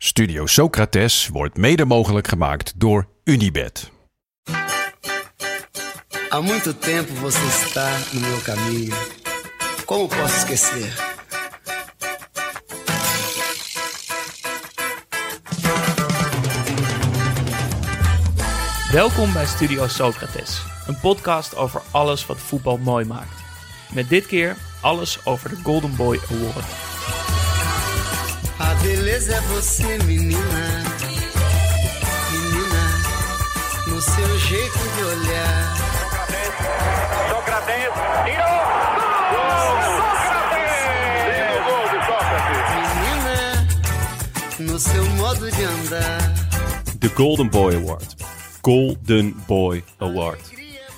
Studio Socrates wordt mede mogelijk gemaakt door Unibed. Há muito tempo você está no meu caminho. Como posso esquecer? Welkom bij Studio Socrates, een podcast over alles wat voetbal mooi maakt. Met dit keer alles over de Golden Boy Award. A beleza é você, menina. Menina, no seu jeito de olhar. Sócrates, tirou! De Sócrates. Menina, no seu modo de andar. De Golden Boy Award. Golden Boy Award.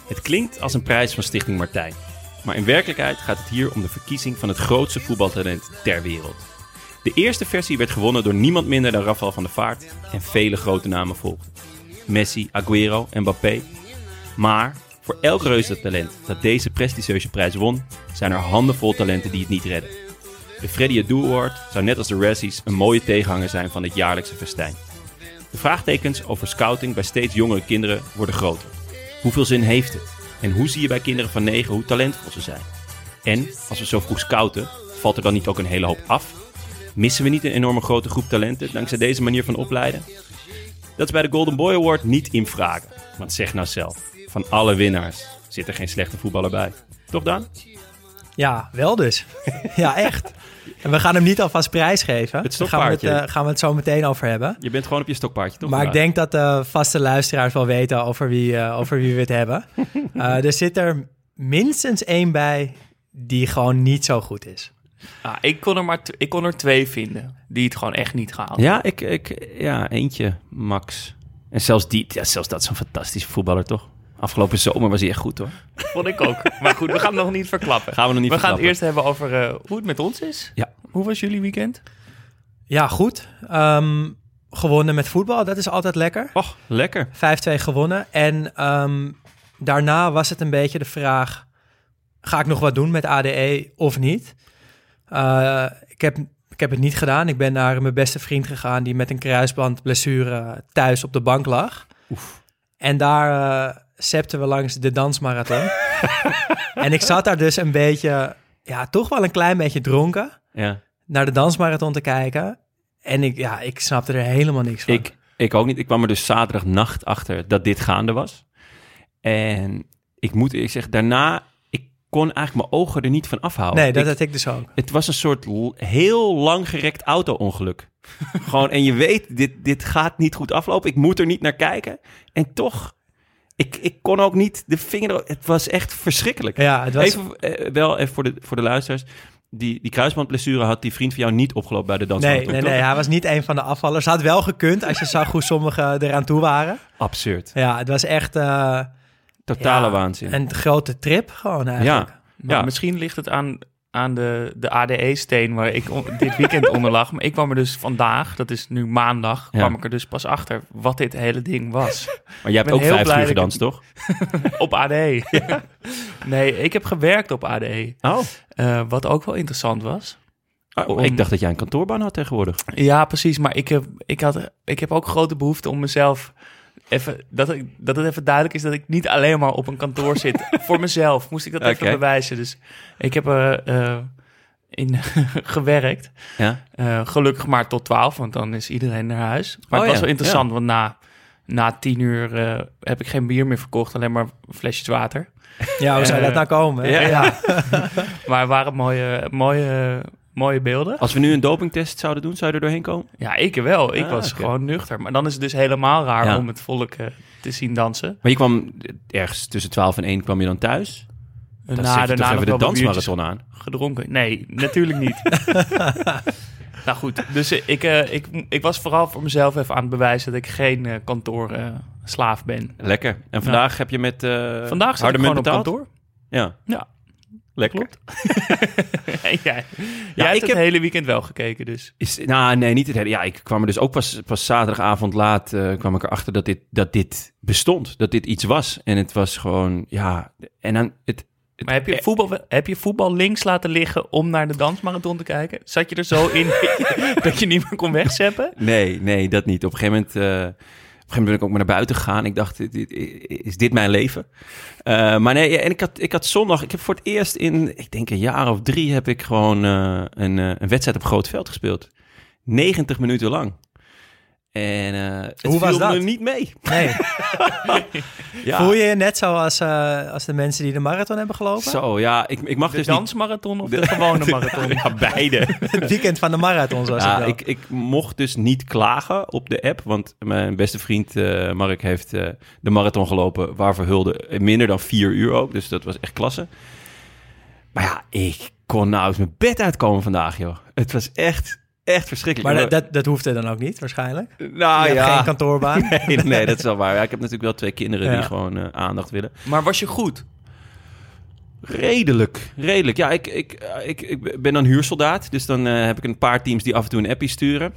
Het klinkt als een prijs van Stichting Martijn. Maar in werkelijkheid gaat het hier om de verkiezing van het grootste voetbaltalent ter wereld. De eerste versie werd gewonnen door niemand minder dan Rafael van der Vaart en vele grote namen volgden. Messi, Aguero en Mbappé. Maar voor elk reuzentalent dat deze prestigieuze prijs won, zijn er handenvol talenten die het niet redden. De Freddie Adu Award zou net als de Razzies een mooie tegenhanger zijn van dit jaarlijkse festijn. De vraagtekens over scouting bij steeds jongere kinderen worden groter. Hoeveel zin heeft het? En hoe zie je bij kinderen van 9 hoe talentvol ze zijn? En als we zo vroeg scouten, valt er dan niet ook een hele hoop af? Missen we niet een enorme grote groep talenten dankzij deze manier van opleiden? Dat is bij de Golden Boy Award niet in vragen. Want zeg nou zelf, van alle winnaars zit er geen slechte voetballer bij. Toch dan? Ja, wel dus. ja, echt. En we gaan hem niet alvast prijsgeven. Het Daar gaan we het, stokpaardje. eh, gaan we het zo meteen over hebben. Je bent gewoon op je stokpaardje, toch? Maar ik denk dat de vaste luisteraars wel weten over wie, eh, over wie we het hebben. Eh, er zit er minstens één bij die gewoon niet zo goed is. Ah, ik, kon er maar ik kon er twee vinden die het gewoon echt niet gehaald Ja, ik, ik, ja, eentje, Max. En zelfs, die, ja, zelfs dat is een fantastische voetballer, toch? Afgelopen zomer was hij echt goed, hoor. Vond ik ook. Maar goed, we gaan het nog niet verklappen. Gaan we nog niet we gaan het eerst hebben over eh, hoe het met ons is. Ja. Hoe was jullie weekend? Ja, goed. Ehm, gewonnen met voetbal, dat is altijd lekker. Och, lekker. 5-2 gewonnen. En ehm, daarna was het een beetje de vraag... ga ik nog wat doen met ADE of niet? Eh, ik, heb, ik heb het niet gedaan. Ik ben naar mijn beste vriend gegaan... die met een kruisbandblessure thuis op de bank lag. En daar eh septen we langs de dansmarathon. en ik zat daar dus een beetje... ja, toch wel een klein beetje dronken... Ja. naar de dansmarathon te kijken. En ik, ja, ik snapte er helemaal niks van. Ik, ik ook niet. Ik kwam er dus zaterdagnacht achter dat dit gaande was. En ik moet ik zeg, daarna, kon eigenlijk mijn ogen er niet van afhouden. nee, dat Ik- had ik dus ook. Het was een soort heel lang gerekt auto-ongeluk. Gewoon, en je weet, dit, dit gaat niet goed aflopen. Ik moet er niet naar kijken. En toch, ik, ik kon ook niet de vinger... er- Het was echt verschrikkelijk. Ja, het was... Even, eh, wel even voor de, voor de luisteraars. Die, die kruisbandblessure had die vriend van jou niet opgelopen bij de Nee, dansmarathon, nee, toch? nee, hij was niet een van de afvallers. Had wel gekund als je zag hoe sommigen eraan toe waren. Absurd. Ja, het was echt eh, Totale Ja, waanzin. een grote trip gewoon eigenlijk. ja, Maar Ja. misschien ligt het aan, aan de, de ADE-steen waar ik dit weekend onder lag. Maar ik kwam er dus vandaag, dat is nu maandag, Ja. kwam ik er dus pas achter wat dit hele ding was. maar jij hebt ook vijf uur gedanst, toch? op ADE. nee, ik heb gewerkt op ADE. Oh. Eh, wat ook wel interessant was. Om- Ik dacht dat jij een kantoorbaan had tegenwoordig. Ja, precies. Maar ik heb, ik had, ik heb ook grote behoefte om mezelf even... Dat, ik, dat het even duidelijk is dat ik niet alleen maar op een kantoor zit. Voor mezelf moest ik dat even bewijzen. Dus ik heb er eh, in gewerkt. Ja? Eh, gelukkig maar tot 12, want dan is iedereen naar huis. Maar Oh het was ja, wel interessant, want na, na tien uur eh, heb ik geen bier meer verkocht. Alleen maar flesjes water. Ja, hoe zou Eh, dat nou komen? ja. Maar het waren mooie, mooie, mooie beelden. Als we nu een dopingtest zouden doen, zou je er doorheen komen? Ja, ik wel. Ik Ah, was gewoon nuchter. Maar dan is het dus helemaal raar Ja. om het volk eh, te zien dansen. Maar je kwam ergens tussen 12 en 1 kwam je dan thuis. Dan Na zet je daarna even de dansmarathon aan. gedronken. Nee, natuurlijk niet. Nou goed, dus eh, ik, eh, ik, ik was vooral voor mezelf even aan het bewijzen dat ik geen eh, kantoorslaaf ben. Lekker. En vandaag heb je met Vandaag zit harde ik gewoon op kantoor. Ja, Ja, lekker. Ja, hebt ik het heb- hele weekend wel gekeken, dus. Is, nou, nee, niet het hele. Ja, ik kwam er dus ook pas, pas zaterdagavond laat eh, kwam ik erachter dat dit, dat dit bestond. Dat dit iets was. En het was gewoon, ja. En dan, het, het- Maar heb je, voetbal, heb je voetbal links laten liggen om naar de dansmarathon te kijken? Zat je er zo in dat je niet meer kon wegzeppen? Nee, nee, dat niet. Op een gegeven moment, eh, gegeven moment ben ik ook maar naar buiten gegaan. Ik dacht, is dit mijn leven? Eh, maar nee, en ik had, ik had zondag, ik heb voor het eerst in, ik denk een jaar of drie, heb ik gewoon eh, een, eh, een wedstrijd op groot veld gespeeld. 90 minuten lang. En eh, het Hoe was viel dat? me niet mee. Nee. Ja. Voel je je net zo als, eh, als de mensen die de marathon hebben gelopen? Zo, ja, ik, ik mag De dus niet... dansmarathon of de gewone marathon? Ja, beide. Het weekend van de marathon, zoals Ja, ik, ik mocht dus niet klagen op de app. Want mijn beste vriend eh, Mark heeft eh, de marathon gelopen. Waarvoor hulde in minder dan vier uur ook. Dus dat was echt klasse. Maar ja, ik kon nou eens mijn bed uitkomen vandaag, joh. Het was echt, echt verschrikkelijk. Maar dat, dat, dat hoeft er dan ook niet, waarschijnlijk. nou je ja. hebt geen kantoorbaan. Nee, nee, dat is wel waar. Ja, ik heb natuurlijk wel twee kinderen Ja. die gewoon eh, aandacht willen. Maar was je goed? Redelijk, redelijk. Ja, ik, ik, eh, ik, ik ben dan huursoldaat. Dus dan eh, heb ik een paar teams die af en toe een appie sturen.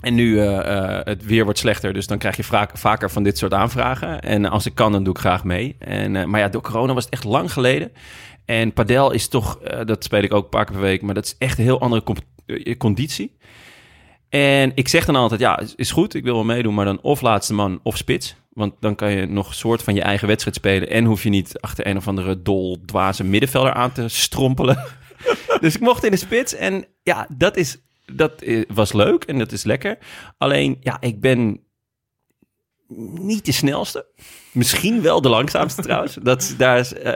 En nu uh, het weer wordt slechter, dus dan krijg je vaak, vaker van dit soort aanvragen. En als ik kan, dan doe ik graag mee. En, uh, maar ja, door corona was het echt lang geleden. En padel is toch, uh, dat speel ik ook een paar keer per week, maar dat is echt een heel andere conditie. En ik zeg dan altijd, ja, is goed, ik wil wel meedoen, maar dan of laatste man of spits. Want dan kan je nog soort van je eigen wedstrijd spelen. En hoef je niet achter een of andere dol, dwaze middenvelder aan te strompelen. dus ik mocht in de spits. En ja, dat, is, dat was leuk en dat is lekker. Alleen, ja, ik ben niet de snelste. Misschien wel de langzaamste trouwens. Dat, daar is, uh,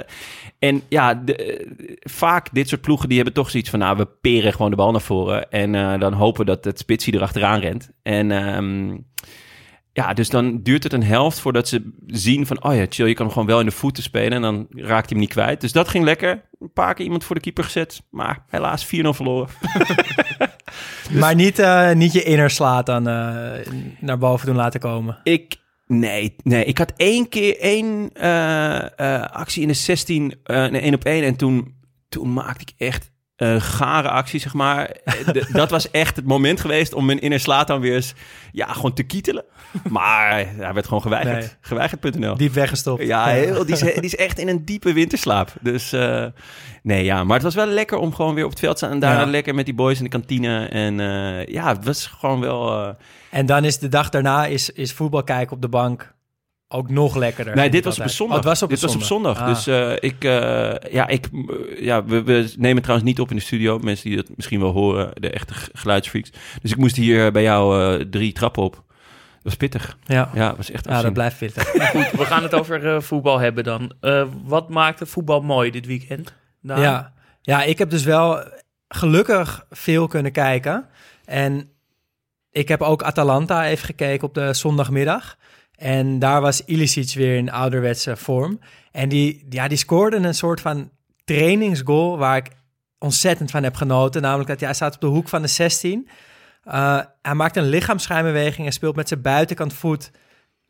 en ja, de, uh, vaak dit soort ploegen die hebben toch zoiets van... nou, we peren gewoon de bal naar voren... en uh, dan hopen dat het spitsie erachteraan rent. En um, ja, dus dan duurt het een helft voordat ze zien van... oh ja, chill, je kan hem gewoon wel in de voeten spelen... en dan raakt hij hem niet kwijt. Dus dat ging lekker. Een paar keer iemand voor de keeper gezet. Maar helaas 4-0 verloren. dus... Maar niet, uh, niet je inner slaat dan naar boven doen laten komen? Ik... Nee, nee, ik had één keer één uh, uh, actie in de 16, uh, een 1 op 1. En toen, toen maakte ik echt een gare actie, zeg maar. dat was echt het moment geweest om mijn inner slaat dan weer eens, ja, gewoon te kietelen. Maar hij werd gewoon geweigerd. Nee. Geweigerd.nl. Diep weggestopt. Ja, heel, die, is, die is echt in een diepe winterslaap. Dus uh, nee, ja. Maar het was wel lekker om gewoon weer op het veld te staan. En daarna ja. lekker met die boys in de kantine. En uh, ja, het was gewoon wel... En dan is de dag daarna is, is voetbal kijken op de bank ook nog lekkerder. Nee, dit was op zondag. Oh, was op dit zondag. was op zondag. Ah. Dus uh, ik, uh, ja, ik, uh, ja we, we, nemen trouwens niet op in de studio. Mensen die dat misschien wel horen, de echte geluidsfreaks. Dus ik moest hier bij jou drie trappen op. Dat was pittig. Ja, ja was echt. Ja, dat blijft pittig. Goed, we gaan het over voetbal hebben dan. Wat maakte voetbal mooi dit weekend? Daan? Ja. ja, ik heb dus wel gelukkig veel kunnen kijken. En ik heb ook Atalanta even gekeken op de zondagmiddag. En daar was Ilicic weer in ouderwetse vorm. En die, ja, die scoorde een soort van trainingsgoal waar ik ontzettend van heb genoten. Namelijk dat ja, hij staat op de hoek van de 16. Uh, hij maakt een lichaamsschijnbeweging en speelt met zijn buitenkant voet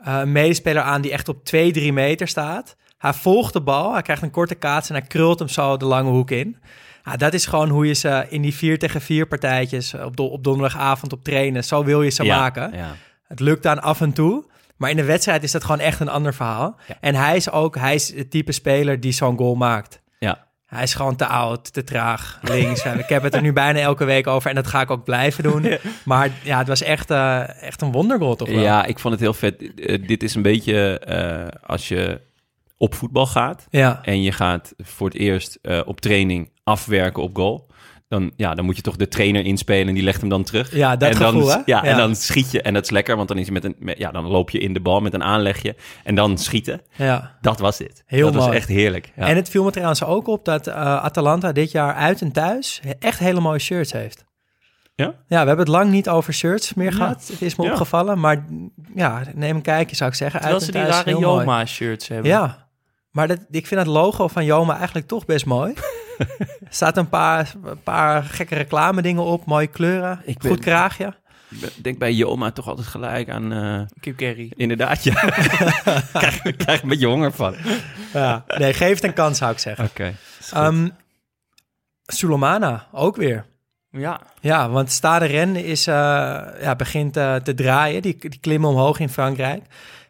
uh, een medespeler aan die echt op 2, 3 meter staat. Hij volgt de bal, hij krijgt een korte kaats en hij krult hem zo de lange hoek in. Ja, dat is gewoon hoe je ze in die 4 tegen 4 partijtjes op, do op donderdagavond op trainen, zo wil je ze ja, maken. Ja. Het lukt dan af en toe. Maar in de wedstrijd is dat gewoon echt een ander verhaal. Ja. En hij is ook hij is het type speler die zo'n goal maakt. Ja. Hij is gewoon te oud, te traag, links. ik heb het er nu bijna elke week over en dat ga ik ook blijven doen. Ja. Maar ja, het was echt, uh, echt een wondergoal toch wel? Ja, ik vond het heel vet. Uh, dit is een beetje uh, als je op voetbal gaat ja. en je gaat voor het eerst op training afwerken op goal. Dan, ja, dan moet je toch de trainer inspelen en die legt hem dan terug. Ja, dat en dan, gevoel? Ja, ja, en dan schiet je. En dat is lekker, want dan, is je met een, met, ja, dan loop je in de bal met een aanlegje. En dan schieten. Ja. Dat was dit. Heel dat mooi. was echt heerlijk. Ja. En het viel me trouwens ook op dat uh, Atalanta dit jaar uit en thuis echt hele mooie shirts heeft. Ja? Ja, we hebben het lang niet over shirts meer Ja. gehad. Het is me Ja. opgevallen. Maar ja, neem een kijkje zou ik zeggen. Terwijl uit ze en die thuis, rare heel mooi. Joma-shirts hebben. Ja, maar dat, ik vind het logo van Joma eigenlijk toch best mooi. Er staat een paar, een paar gekke reclame dingen op. Mooie kleuren. Ik ben- Goed kraagje. Ik denk bij Joma toch altijd gelijk aan... eh, Kip Kerry. inderdaad, ja. krijg, krijg een beetje honger van. Oké. Ja. Nee, geef het een kans, zou ik zeggen. Ehm Sulemana, ook weer. Ja, Ja, want Stade Rennes is, eh, ja, begint eh, te draaien. Die, die klimmen omhoog in Frankrijk.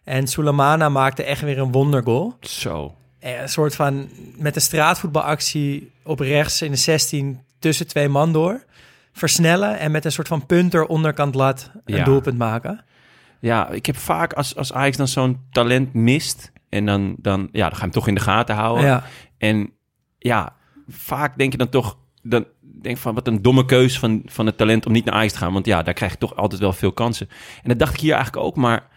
En Sulemana maakte echt weer een wondergoal. Zo. Eh, Een soort van met een straatvoetbalactie op rechts in de 16 tussen twee man door. Versnellen en met een soort van punter onderkant lat een Ja. doelpunt maken. Ja, ik heb vaak als, als Ajax dan zo'n talent mist... en dan, dan, ja, dan ga je hem toch in de gaten houden. Ja, En ja, vaak denk je dan toch... Dan denk van, wat een domme keus van, van het talent om niet naar Ajax te gaan. Want ja, daar krijg je toch altijd wel veel kansen. En dat dacht ik hier eigenlijk ook, maar...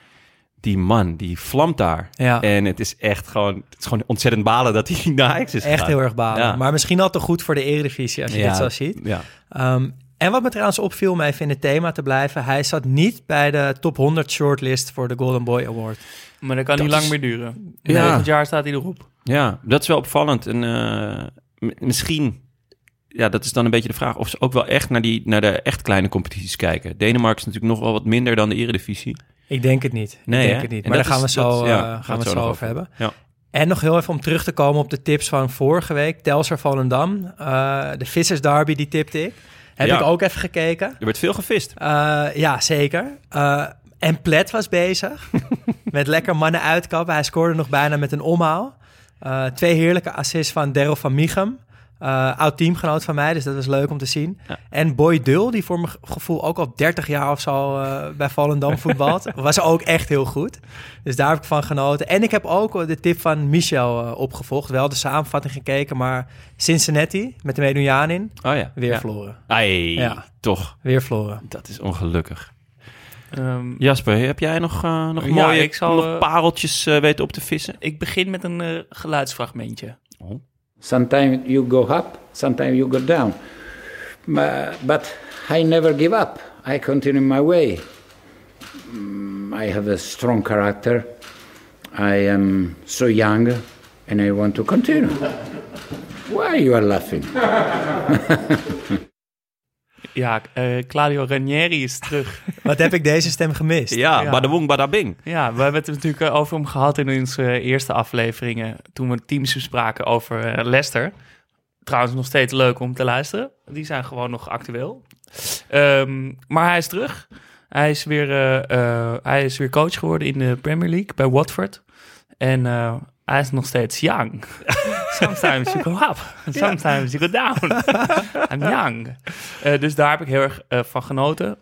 Die man, die vlamt daar. ja. En het is echt gewoon, het is gewoon ontzettend balen dat hij naar Ajax is echt gegaan. heel erg balen. Ja. Maar misschien al te goed voor de Eredivisie als je Ja, dit zo ziet. Ja. Ehm, en wat me trouwens opviel, om even in het thema te blijven. Hij zat niet bij de top 100 shortlist voor de Golden Boy Award. maar dat kan Dat niet lang meer duren. Ja. Volgend jaar staat hij erop. Ja, dat is wel opvallend. En eh, misschien, ja, dat is dan een beetje de vraag of ze ook wel echt naar, die, naar de echt kleine competities kijken. Denemarken is natuurlijk nog wel wat minder dan de Eredivisie. Ik denk het niet. Nee, ik denk hè? het niet. En Maar daar gaan we zo, dat- ja, eh, gaan gaan we het zo over hebben. Ja. En nog heel even om terug te komen op de tips van vorige week. Telstar Volendam. Eh, de Vissers Derby, die tipte ik. Heb Ja. ik ook even gekeken. Er werd veel gevist. Eh, ja, zeker. En Plet was bezig met lekker mannen uitkappen. Hij scoorde nog bijna met een omhaal. Twee heerlijke assists van Daryl van Michem. Eh, oud teamgenoot van mij, dus dat was leuk om te zien. Ja. En Boy Dul, die voor mijn gevoel ook al 30 jaar of zo eh, bij Volendam voetbalt, was ook echt heel goed. Dus daar heb ik van genoten. En ik heb ook de tip van Michel eh, opgevolgd. Wel de samenvatting gekeken, maar Cincinnati met de Medunjaan in, Oh ja. weer ja. verloren. Ai, Ja. toch. Weer verloren. Dat is ongelukkig. Ehm, Jasper, heb jij nog, eh, nog Ja, mooie ik zal, nog eh, pareltjes eh, weten op te vissen? ik begin met een eh, geluidsfragmentje. Sometimes you go up, sometimes you go down. But I never give up. I continue my way. Mm, I have a strong character. I am so young and I want to continue. Why you are laughing? Ja, eh, Claudio Ranieri is terug. Wat heb ik deze stem gemist? Ja, Ja. badabong, badabing. Ja, we hebben het natuurlijk eh, over hem gehad in onze eerste afleveringen. Toen we teams bespraken over eh, Leicester. Trouwens, nog steeds leuk om te luisteren. Die zijn gewoon nog actueel. Ehm, maar hij is terug. Hij is, weer, hij is weer coach geworden in de Premier League bij Watford. En eh, hij is nog steeds young. Sometimes you go up, sometimes you go down. I'm young. Eh, dus daar heb ik heel erg eh, van genoten.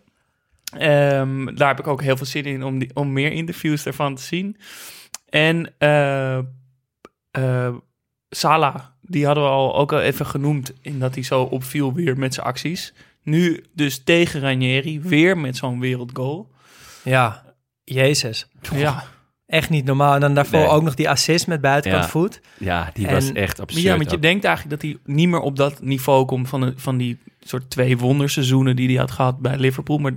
Ehm, daar heb ik ook heel veel zin in om, die, om meer interviews ervan te zien. En eh eh, Salah, die hadden we al ook al even genoemd... in dat hij zo opviel weer met zijn acties. Nu dus tegen Ranieri, weer met zo'n wereldgoal. Ja, Jezus. Ja, Echt niet normaal. En dan daarvoor Nee. ook nog die assist met buitenkant Ja. voet. Ja, die En- was echt absurd. ja want je denkt eigenlijk dat hij niet meer op dat niveau komt... van, de, van die soort twee wonderseizoenen die hij had gehad bij Liverpool. Maar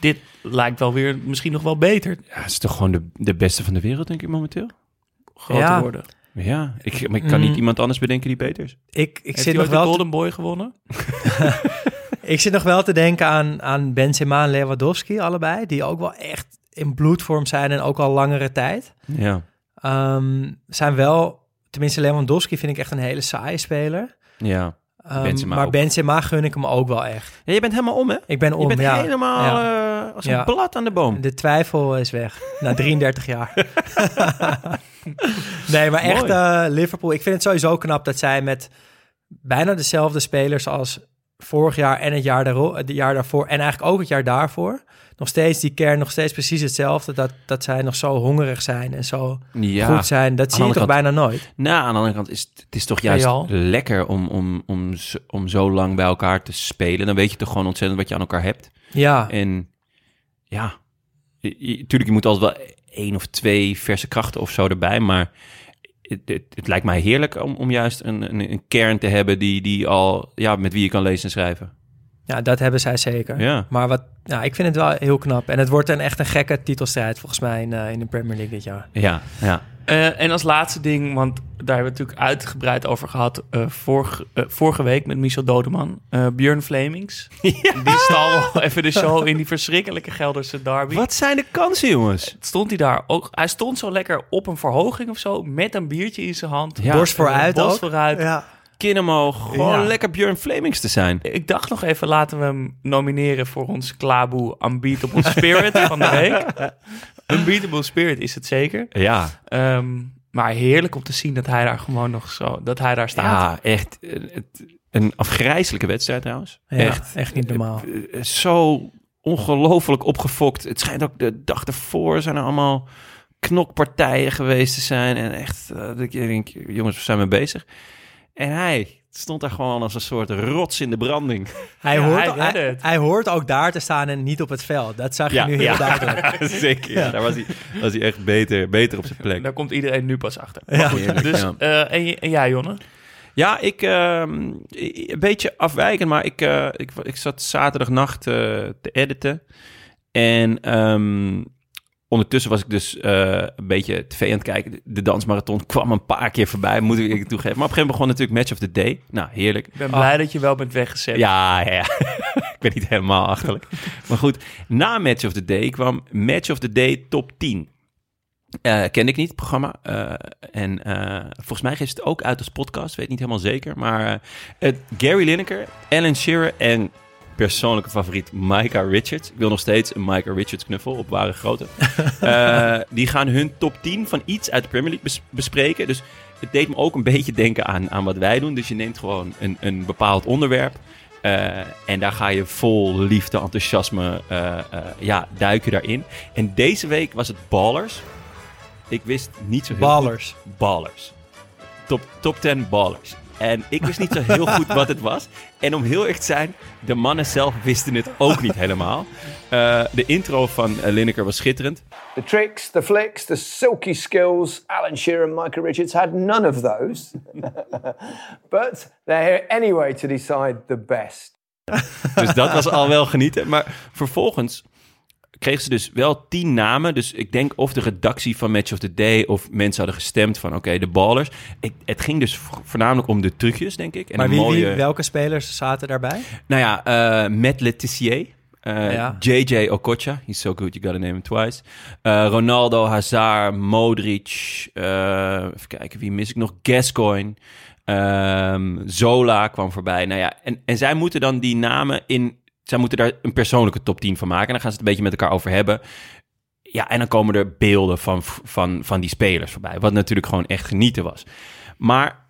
dit lijkt wel weer misschien nog wel beter Ja, het is toch gewoon de, de beste van de wereld, denk ik, momenteel? groot Ja. te worden. Ja, ik, maar ik kan niet Mm. iemand anders bedenken die beter is. Ik, ik, Heeft zit nog de wel te, Golden Boy gewonnen? ik zit nog wel te denken aan, aan Benzema en Lewandowski, allebei. Die ook wel echt in bloedvorm zijn en ook al langere tijd. Ja. Ehm, zijn wel, tenminste Lewandowski vind ik echt een hele saaie speler. Ja. Benzema maar ook. Benzema gun ik hem ook wel echt. ja. Je bent helemaal om, hè? Ik ben om, Je bent ja. helemaal Ja. eh, als een Ja. blad aan de boom. De twijfel is weg. Na 33 jaar. nee, maar echt eh, Liverpool. Ik vind het sowieso knap dat zij met bijna dezelfde spelers als vorig jaar en het jaar, daaro- het jaar daarvoor en eigenlijk ook het jaar daarvoor. Nog steeds die kern, nog steeds precies hetzelfde. Dat, dat zij nog zo hongerig zijn en zo Ja. goed zijn. Dat zie je toch bijna nooit. Nou, aan de andere kant is het, is toch juist Real. lekker om, om, om, zo- om zo lang bij elkaar te spelen. Dan weet je toch gewoon ontzettend wat je aan elkaar hebt. Ja, En ja, je, je- tuurlijk, je moet altijd wel één of twee verse krachten of zo erbij. Maar het, het, het lijkt mij heerlijk om, om juist een, een, een kern te hebben die, die al, ja, met wie je kan lezen en schrijven. ja, dat hebben zij zeker. Ja. Maar wat, ja, ik vind het wel heel knap. En het wordt een echt een gekke titelstrijd volgens mij in, eh, in de Premier League dit jaar. Ja, ja. Eh, en als laatste ding, want daar hebben we het natuurlijk uitgebreid over gehad eh, vorige, eh, vorige week met Michel Dodeman. Eh Björn Flemings. Die stal wel even de show in die verschrikkelijke Gelderse derby. Wat zijn de kansen, jongens? Stond hij daar ook? Hij stond zo lekker op een verhoging of zo, met een biertje in zijn hand. Ja. Borst vooruit Borst ook. vooruit. Ja. Kin omhoog. Gewoon Ja. lekker Björn Flemings te zijn. Ik dacht nog even, laten we hem nomineren voor ons Klaboe Unbeatable Spirit van de week. Unbeatable Spirit is het zeker. Ja, Ehm, maar heerlijk om te zien dat hij daar gewoon nog zo, dat hij daar staat. ja echt. eh, het- Een afgrijzelijke wedstrijd trouwens. Ja, echt. echt niet normaal. eh, zo ongelooflijk opgefokt. Het schijnt ook de dag ervoor zijn er allemaal knokpartijen geweest te zijn. En echt, eh, dat ik denk, jongens, we zijn mee bezig. En hij stond daar gewoon als een soort rots in de branding. Hij, Ja, hoort, hij hij, redde het. hij hoort ook daar te staan en niet op het veld. Dat zag je nu heel duidelijk. zeker. Ja, daar was hij, was hij echt beter, beter op zijn plek. Daar komt iedereen nu pas achter. Dus, ja. eh, en jij, Jonne? Ja, ik, ehm, een beetje afwijkend, maar ik, eh, ik, ik zat zaterdagnacht eh, te editen. En ehm, ondertussen was ik dus eh, een beetje tv aan het kijken. De dansmarathon kwam een paar keer voorbij, moet ik toegeven. Maar op een gegeven moment begon natuurlijk Match of the Day. Nou, heerlijk. Ik ben blij dat je wel bent weggezet. Ja, ja, ja. ik ben niet helemaal achterlijk. Maar goed, na Match of the Day kwam Match of the Day top 10. Eh kende ik niet, het programma. Eh, en volgens mij geeft het ook uit als podcast, weet niet helemaal zeker. Maar Gary Lineker, Alan Shearer en persoonlijke favoriet Micah Richards. Ik wil nog steeds een Micah Richards knuffel op ware grootte. Eh, die gaan hun top 10 van iets uit de Premier League bes- bespreken. Dus het deed me ook een beetje denken aan, aan wat wij doen. Dus je neemt gewoon een, een bepaald onderwerp. eh, en daar ga je vol liefde, enthousiasme, eh, ja, duik je daarin. En deze week was het Ballers. Ik wist niet zo heel Ballers. goed. Ballers. Top, top 10 Ballers. En ik wist niet zo heel goed wat het was. En om heel erg te zijn, de mannen zelf wisten het ook niet helemaal. Eh, de intro van Lineker was schitterend. The tricks, the flicks, the silky skills. Alan Shearer and Micah Richards had none of those. but they're here anyway to decide the best. Dus dat was al wel genieten. Maar vervolgens kregen ze dus wel tien namen. Dus ik denk of de redactie van Match of the Day... of mensen hadden gestemd van oké, de ballers. Ik, het ging dus vo- voornamelijk om de trucjes, denk ik. En Maar wie, mooie... wie, welke spelers zaten daarbij? Nou ja, eh Matt Letizier. eh, Ja. JJ Okocha, he's so good, you gotta name him twice. Eh, Ronaldo, Hazard, Modric. even kijken, wie mis ik nog? Gascoigne. Ehm, Zola kwam voorbij. Nou ja, en, en zij moeten dan die namen in... Zij moeten daar een persoonlijke top 10 van maken. En dan gaan ze het een beetje met elkaar over hebben. Ja, en dan komen er beelden van, van, van die spelers voorbij. Wat natuurlijk gewoon echt genieten was. Maar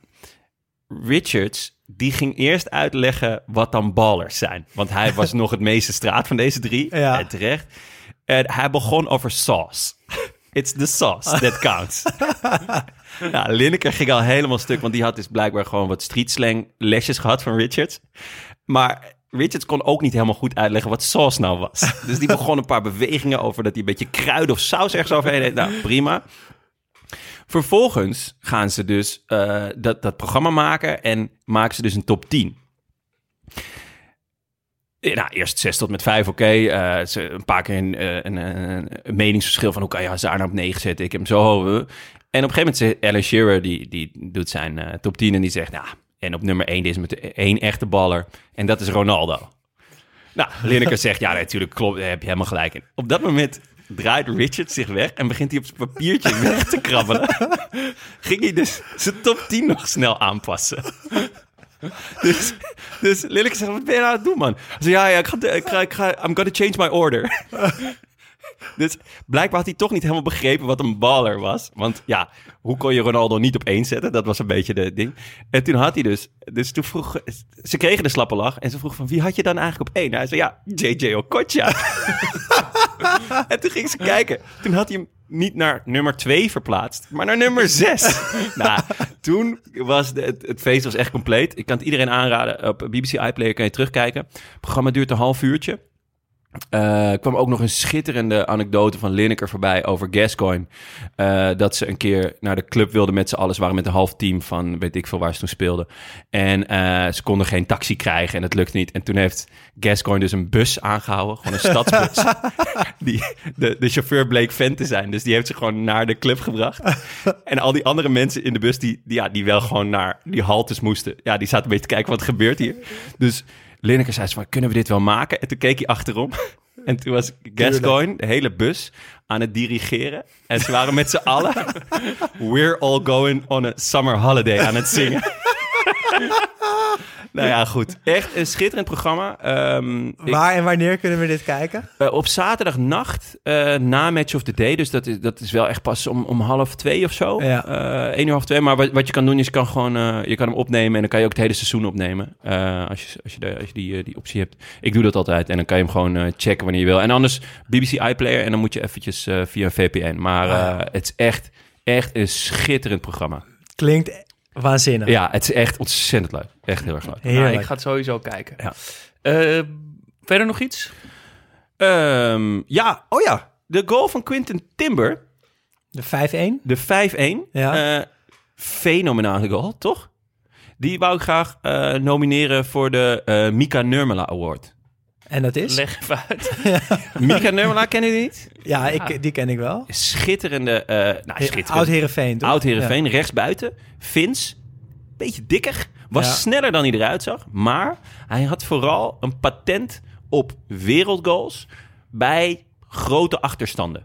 Richards, die ging eerst uitleggen wat dan ballers zijn. Want hij was nog het meeste straat van deze drie. Ja. En terecht. En hij begon over sauce. It's the sauce that counts. nou, Lineker ging al helemaal stuk, want die had dus blijkbaar gewoon wat street slang lesjes gehad van Richards. Maar Richards kon ook niet helemaal goed uitleggen wat sauce nou was. Dus die begon een paar bewegingen over dat hij een beetje kruid of saus ergens overheen deed. Nou, prima. Vervolgens gaan ze dus eh, dat, dat programma maken en maken ze dus een top 10. Ja, Nou, eerst 6 tot met 5, oké. Eh, ze een paar keer een, eh, een, een, een meningsverschil van hoe kan je Hazard nou op 9 zetten? Ik heb hem zo hoog. En op een gegeven moment zegt Alan Shearer, die, die doet zijn eh, top 10 en die zegt, nou, en op nummer 1 is met één echte baller en dat is Ronaldo. Nou, Lineker zegt, ja, natuurlijk klopt, daar heb je helemaal gelijk in. Op dat moment draait Richard zich weg en begint hij op zijn papiertje weg te krabbelen. Ging hij dus zijn top 10 nog snel aanpassen. Dus, dus Lineker zegt, wat ben je nou aan het doen, man? Ja, ja, ik ga, ik ga, ik ga, I'm gonna change my order. Dus blijkbaar had hij toch niet helemaal begrepen wat een baller was. Want ja, hoe kon je Ronaldo niet op één zetten? Dat was een beetje de ding. En toen had hij dus... Dus toen vroeg... Ze kregen de slappe lach. En ze vroeg van, wie had je dan eigenlijk op één? Hij zei, ja, JJ Okocha. en toen ging ze kijken. Toen had hij hem niet naar nummer 2 verplaatst, maar naar nummer 6. nou, toen was de, het, het feest was echt compleet. Ik kan het iedereen aanraden. Op BBC iPlayer kan je terugkijken. Het programma duurt een half uurtje. Er kwam ook nog een schitterende anekdote van Lineker voorbij over Gascoigne. Eh, dat ze een keer naar de club wilden met z'n allen. Ze waren met een half team van weet ik veel waar ze toen speelden. En eh, ze konden geen taxi krijgen en het lukte niet. En toen heeft Gascoigne dus een bus aangehouden. Gewoon een stadsbus. die, de, de chauffeur bleek fan te zijn. Dus die heeft ze gewoon naar de club gebracht. en al die andere mensen in de bus die, die, ja, die wel gewoon naar die haltes moesten. Ja, die zaten een beetje te kijken wat gebeurt hier. Dus Lineker zei van, kunnen we dit wel maken? En toen keek hij achterom. En toen was Gascoigne, de hele bus, aan het dirigeren. En ze waren met z'n allen... We're all going on a summer holiday aan het zingen. nou ja, goed. Echt een schitterend programma. Ehm, ik- Waar en wanneer kunnen we dit kijken? eh, op zaterdagnacht, eh na Match of the Day. Dus dat is, dat is wel echt pas om, om half twee of zo. Ja. Eh, één uur half twee. Maar wat, wat je kan doen is, je kan gewoon je kan hem opnemen. En dan kan je ook het hele seizoen opnemen. Als je, als je, de, als je die, die optie hebt. Ik doe dat altijd. En dan kan je hem gewoon checken wanneer je wil. En anders BBC iPlayer. En dan moet je eventjes via een VPN. Maar eh, het is echt, echt een schitterend programma. Klinkt waanzinnig. Ja, het is echt ontzettend leuk. Echt heel erg leuk. Heerlijk. Nou, ik ga het sowieso kijken. Ja. Eh, verder nog iets? Ehm, ja, oh ja. De goal van Quinten Timber. De 5-1? De 5-1. Ja. Eh, fenomenale goal, toch? Die wou ik graag eh, nomineren voor de eh, Mika Nurmela Award. En dat is? Leg even uit. Mika Nurmela, kennen jullie niet? Ja, ik, die ken ik wel. Schitterende, eh nou schitterend. Oud Herenveen, toch? Oud Heerenveen, rechtsbuiten. Vins, beetje dikker. Was Ja. sneller dan hij eruit zag. Maar hij had vooral een patent op wereldgoals bij grote achterstanden.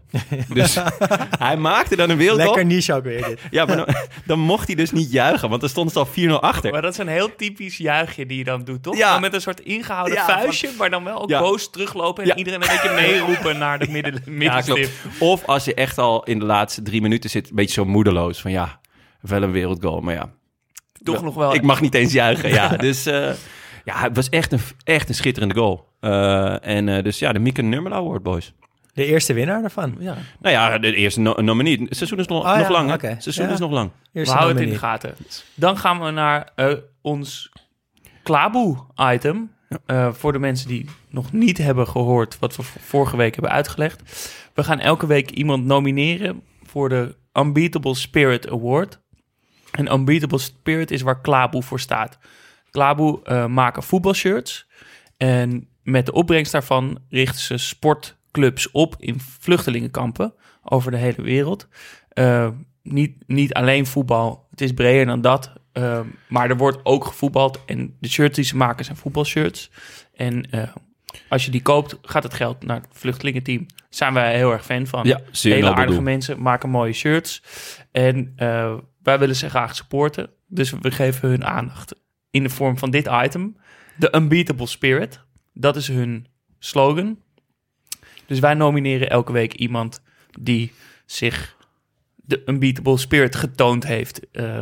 dus hij maakte dan een wereldgoal. Lekker niche ook weer dit. Ja, maar dan, dan mocht hij dus niet juichen, want dan stond ze al 4-0 achter. Maar dat is een heel typisch juichje die je dan doet, toch? Ja. Maar met een soort ingehouden Ja, vuistje, maar dan wel ook Ja. boos teruglopen en Ja. iedereen een beetje meeroepen naar de midden, Ja, middenstip. Of als je echt al in de laatste drie minuten zit, een beetje zo moedeloos. Van ja, wel een wereldgoal, maar ja. Toch nog wel. Ik mag niet eens juichen, ja. Dus eh, ja, het was echt een, echt een schitterende goal. Eh, en eh, dus ja, de Mieke Nurmela Award, boys. De eerste winnaar daarvan. Ja. Nou ja, de eerste no nominee. Het seizoen is nog, Oh ja, nog lang, hè? oké. Het seizoen Ja. is nog lang. We Eerste houden het in de gaten. Dan gaan we naar eh, ons Klaboe-item. Eh, voor de mensen die nog niet hebben gehoord wat we vorige week hebben uitgelegd. We gaan elke week iemand nomineren voor de Unbeatable Spirit Award. En Unbeatable Spirit is waar Klaboe voor staat. Klaboe eh, maken voetbalshirts. En met de opbrengst daarvan richten ze sportclubs op in vluchtelingenkampen over de hele wereld. Eh, niet, niet alleen voetbal, het is breder dan dat. eh, maar er wordt ook gevoetbald en de shirts die ze maken zijn voetbalshirts. En eh, als je die koopt, gaat het geld naar het vluchtelingenteam. Daar zijn wij heel erg fan van. Ja, zeer Hele aardige mensen maken mooie shirts. En wij willen ze graag supporten. Dus we geven hun aandacht in de vorm van dit item. De Unbeatable Spirit. Dat is hun slogan. Dus wij nomineren elke week iemand die zich de Unbeatable Spirit getoond heeft. eh,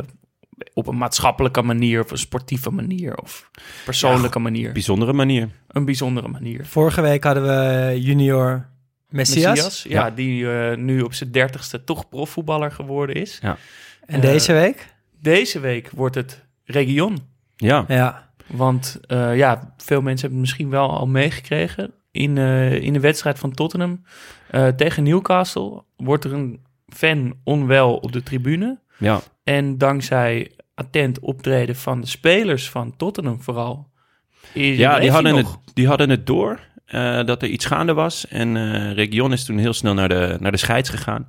op een maatschappelijke manier, of een sportieve manier, of persoonlijke manier. Bijzondere manier. Een bijzondere manier. Vorige week hadden we junior Messias. Messias, ja, die eh, nu op zijn dertigste toch profvoetballer geworden is. Ja. En Eh, deze week? Deze week wordt het Region. Ja. Ja. Want eh, ja, veel mensen hebben het misschien wel al meegekregen. In, eh, in de wedstrijd van Tottenham eh, tegen Newcastle wordt er een fan onwel op de tribune. Ja. En dankzij attent optreden van de spelers van Tottenham vooral. is- Ja, die hadden, het, die hadden het door eh, dat er iets gaande was. En eh Region is toen heel snel naar de, naar de scheids gegaan.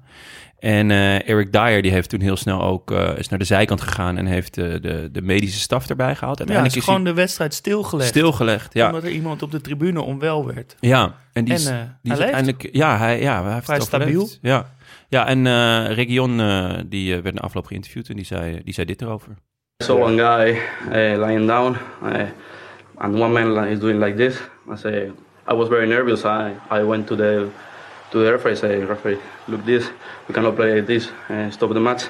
En eh, Eric Dyer die heeft toen heel snel ook eh, is naar de zijkant gegaan en heeft eh, de, de medische staf erbij gehaald. Ja, Uiteindelijk is is gewoon de wedstrijd stilgelegd. stilgelegd. Ja, Omdat er iemand op de tribune onwel werd. ja. en die, is, En, die hij is leeft. uiteindelijk... Ja, hij, ja, hij heeft Vrij het stabiel. Ja, ja en eh, Region die werd na afloop geïnterviewd en die zei, die zei dit erover. I saw one guy uh, lying down, uh, and one man is doing like this. I say, I was very nervous. I, I went to the to the referee. Say, referee, look this. We cannot play like this. Uh, stop the match.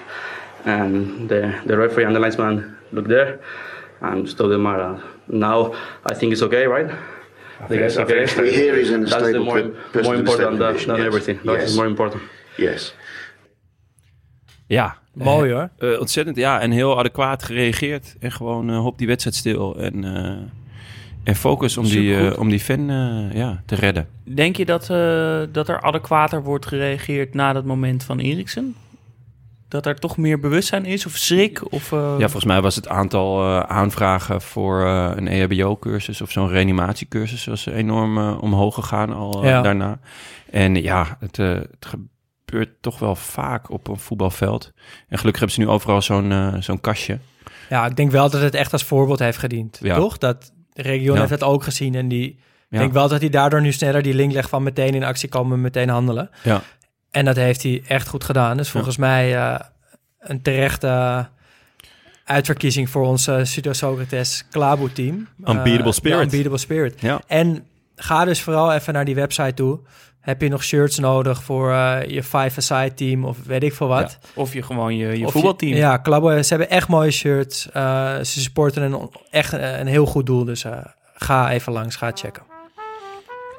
And the the referee and the linesman look there, and stop the match. Uh, Now I think it's okay, right? I think Yes, I think here he's in a That's the stable more, important than, condition, than yes. everything. That is Yes. more important. Yes. Ja. Mooi hoor. Eh, ontzettend, ja. En heel adequaat gereageerd. En gewoon eh hop die wedstrijd stil. En eh, En focus om die, Supergoed. eh, om die fan eh, ja, te redden. Denk je dat, eh, dat er adequater wordt gereageerd na dat moment van Eriksen? Dat er toch meer bewustzijn is of schrik? Of, eh, Ja, volgens mij was het aantal eh, aanvragen voor eh, een EHBO-cursus of zo'n reanimatiecursus was enorm omhoog gegaan al Ja. daarna. En ja, het, eh, het gebeurt toch wel vaak op een voetbalveld. En gelukkig hebben ze nu overal zo'n zo'n kastje. Ja, ik denk wel dat het echt als voorbeeld heeft gediend. Ja. Toch? Dat de region Ja. heeft het ook gezien. En die, ik denk wel dat hij daardoor nu sneller die link legt van meteen in actie komen, meteen handelen. Ja. En dat heeft hij echt goed gedaan. Dus volgens mij eh, een terechte uitverkiezing voor ons eh Studio Socrates Klaboe team. Unbeatable Eh, Spirit. Unbeatable Spirit. Ja. En ga dus vooral even naar die website toe. Heb je nog shirts nodig voor eh, je five-a-side team of weet ik veel wat? Of je gewoon je, je Of voetbalteam. ja, Klaboe, ze hebben echt mooie shirts. Eh, ze supporten een, echt eh, een heel goed doel. Dus ga even langs, ga checken.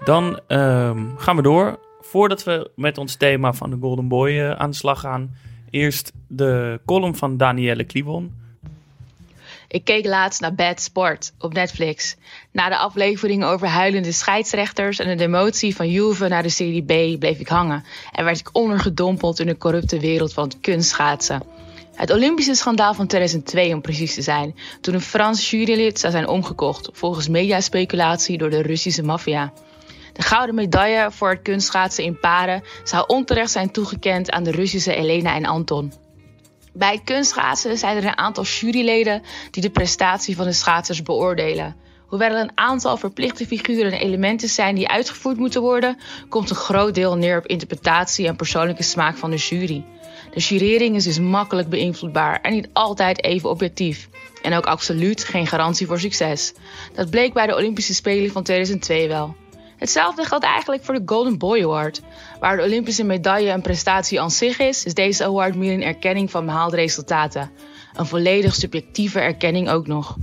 Dan ehm, gaan we door. Voordat we met ons thema van de Golden Boy aan de slag gaan. Eerst de column van Danielle Kliwon. Ik keek laatst naar Bad Sport op Netflix. Na de aflevering over huilende scheidsrechters en de demotie van Juve naar de Serie B bleef ik hangen en werd ik ondergedompeld in de corrupte wereld van het kunstschaatsen. Het Olympische schandaal van 2002 om precies te zijn, toen een Frans jurylid zou zijn omgekocht volgens mediaspeculatie door de Russische maffia. De gouden medaille voor het kunstschaatsen in paren zou onterecht zijn toegekend aan de Russische Elena en Anton. Bij kunstschaatsen zijn er een aantal juryleden die de prestatie van de schaatsers beoordelen. Hoewel er een aantal verplichte figuren en elementen zijn die uitgevoerd moeten worden, komt een groot deel neer op interpretatie en persoonlijke smaak van de jury. De jurering is dus makkelijk beïnvloedbaar en niet altijd even objectief. En ook absoluut geen garantie voor succes. Dat bleek bij de Olympische Spelen van 2002 wel. Hetzelfde geldt eigenlijk voor de Golden Boy Award. Waar de Olympische medaille een prestatie aan zich is, is deze award meer een erkenning van behaalde resultaten. Een volledig subjectieve erkenning ook nog.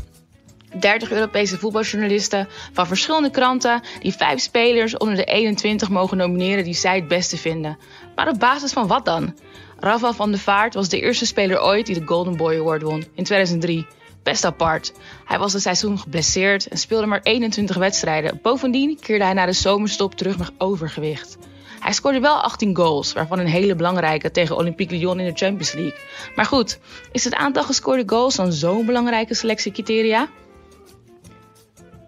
30 Europese voetbaljournalisten van verschillende kranten die vijf spelers onder de 21 mogen nomineren die zij het beste vinden. Maar op basis van wat dan? Rafa van der Vaart was de eerste speler ooit die de Golden Boy Award won in 2003. Best apart. Hij was het seizoen geblesseerd en speelde maar 21 wedstrijden. Bovendien keerde hij na de zomerstop terug met overgewicht. Hij scoorde wel 18 goals, waarvan een hele belangrijke tegen Olympique Lyon in de Champions League. Maar goed, is het aantal gescoorde goals dan zo'n belangrijke selectiecriteria?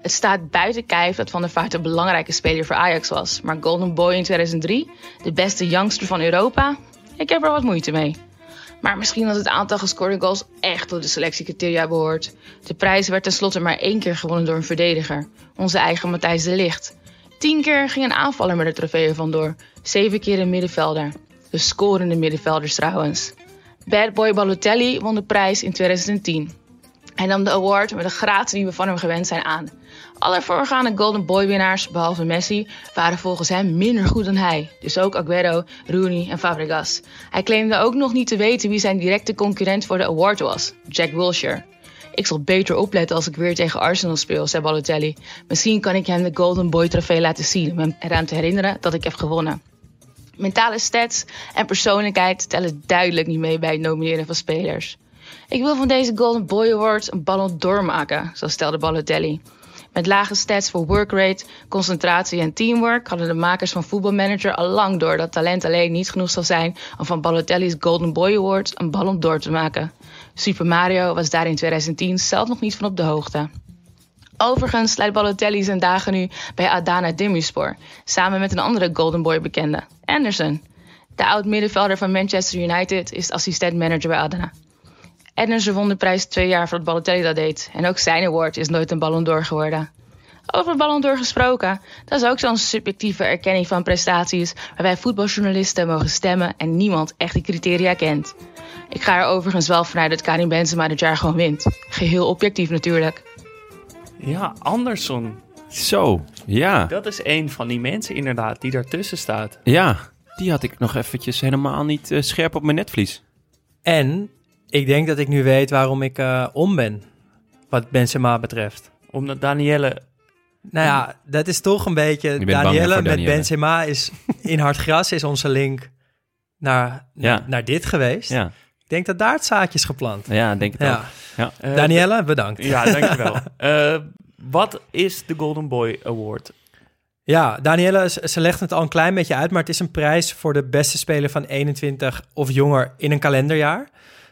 Het staat buiten kijf dat Van der Vaart een belangrijke speler voor Ajax was. Maar Golden Boy in 2003, de beste youngster van Europa? Ik heb er wat moeite mee. Maar misschien dat het aantal gescoorde goals echt tot de selectiecriteria behoort. De prijs werd tenslotte maar één keer gewonnen door een verdediger. Onze eigen Matthijs de Ligt. Tien keer ging een aanvaller met de trofee vandoor. Zeven keer een middenvelder. De scorende middenvelders trouwens. Bad Boy Balotelli won de prijs in 2010. Hij nam de award met de gratie die we van hem gewend zijn aan. Alle voorgaande Golden Boy winnaars, behalve Messi, waren volgens hem minder goed dan hij. Dus ook Aguero, Rooney en Fabregas. Hij claimde ook nog niet te weten wie zijn directe concurrent voor de award was, Jack Wilshere. Ik zal beter opletten als ik weer tegen Arsenal speel, zei Balotelli. Misschien kan ik hem de Golden Boy trofee laten zien om hem eraan te herinneren dat ik heb gewonnen. Mentale stats en persoonlijkheid tellen duidelijk niet mee bij het nomineren van spelers. Ik wil van deze Golden Boy Award een ballon d'or maken, zo stelde Balotelli. Met lage stats voor workrate, concentratie en teamwork hadden de makers van Voetbalmanager al lang door dat talent alleen niet genoeg zal zijn om van Balotelli's Golden Boy Award een ballon d'or te maken. Super Mario was daar in 2010 zelf nog niet van op de hoogte. Overigens leidt Balotelli zijn dagen nu bij Adana Demirspor, samen met een andere Golden Boy bekende, Anderson. De oud-middenvelder van Manchester United is assistent-manager bij Adana. Anderson won de prijs twee jaar voordat Balotelli dat deed. En ook zijn award is nooit een Ballon d'Or geworden. Over een Ballon d'Or gesproken, dat is ook zo'n subjectieve erkenning van prestaties... waarbij voetbaljournalisten mogen stemmen en niemand echt die criteria kent. Ik ga er overigens wel vanuit dat Karim Benzema dit jaar gewoon wint. Geheel objectief natuurlijk. Ja, Anderson. Zo, ja. Dat is een van die mensen inderdaad die daartussen staat. Ja, die had ik nog eventjes helemaal niet eh, scherp op mijn netvlies. En ik denk dat ik nu weet waarom ik eh, om ben, wat Benzema betreft. Omdat Danielle... Nou ja, dat is toch een beetje... Danielle met Danielle. Benzema is in hard gras is onze link naar, Ja. naar dit geweest. Ja, Ik denk dat daar het zaadje is geplant. ja denk het Ja. ook. Ja. eh, Danielle, bedankt. Ja, dankjewel. Eh Wat is de Golden Boy Award? Ja, Danielle, ze legt het al een klein beetje uit, maar het is een prijs voor de beste speler van 21 of jonger in een kalenderjaar.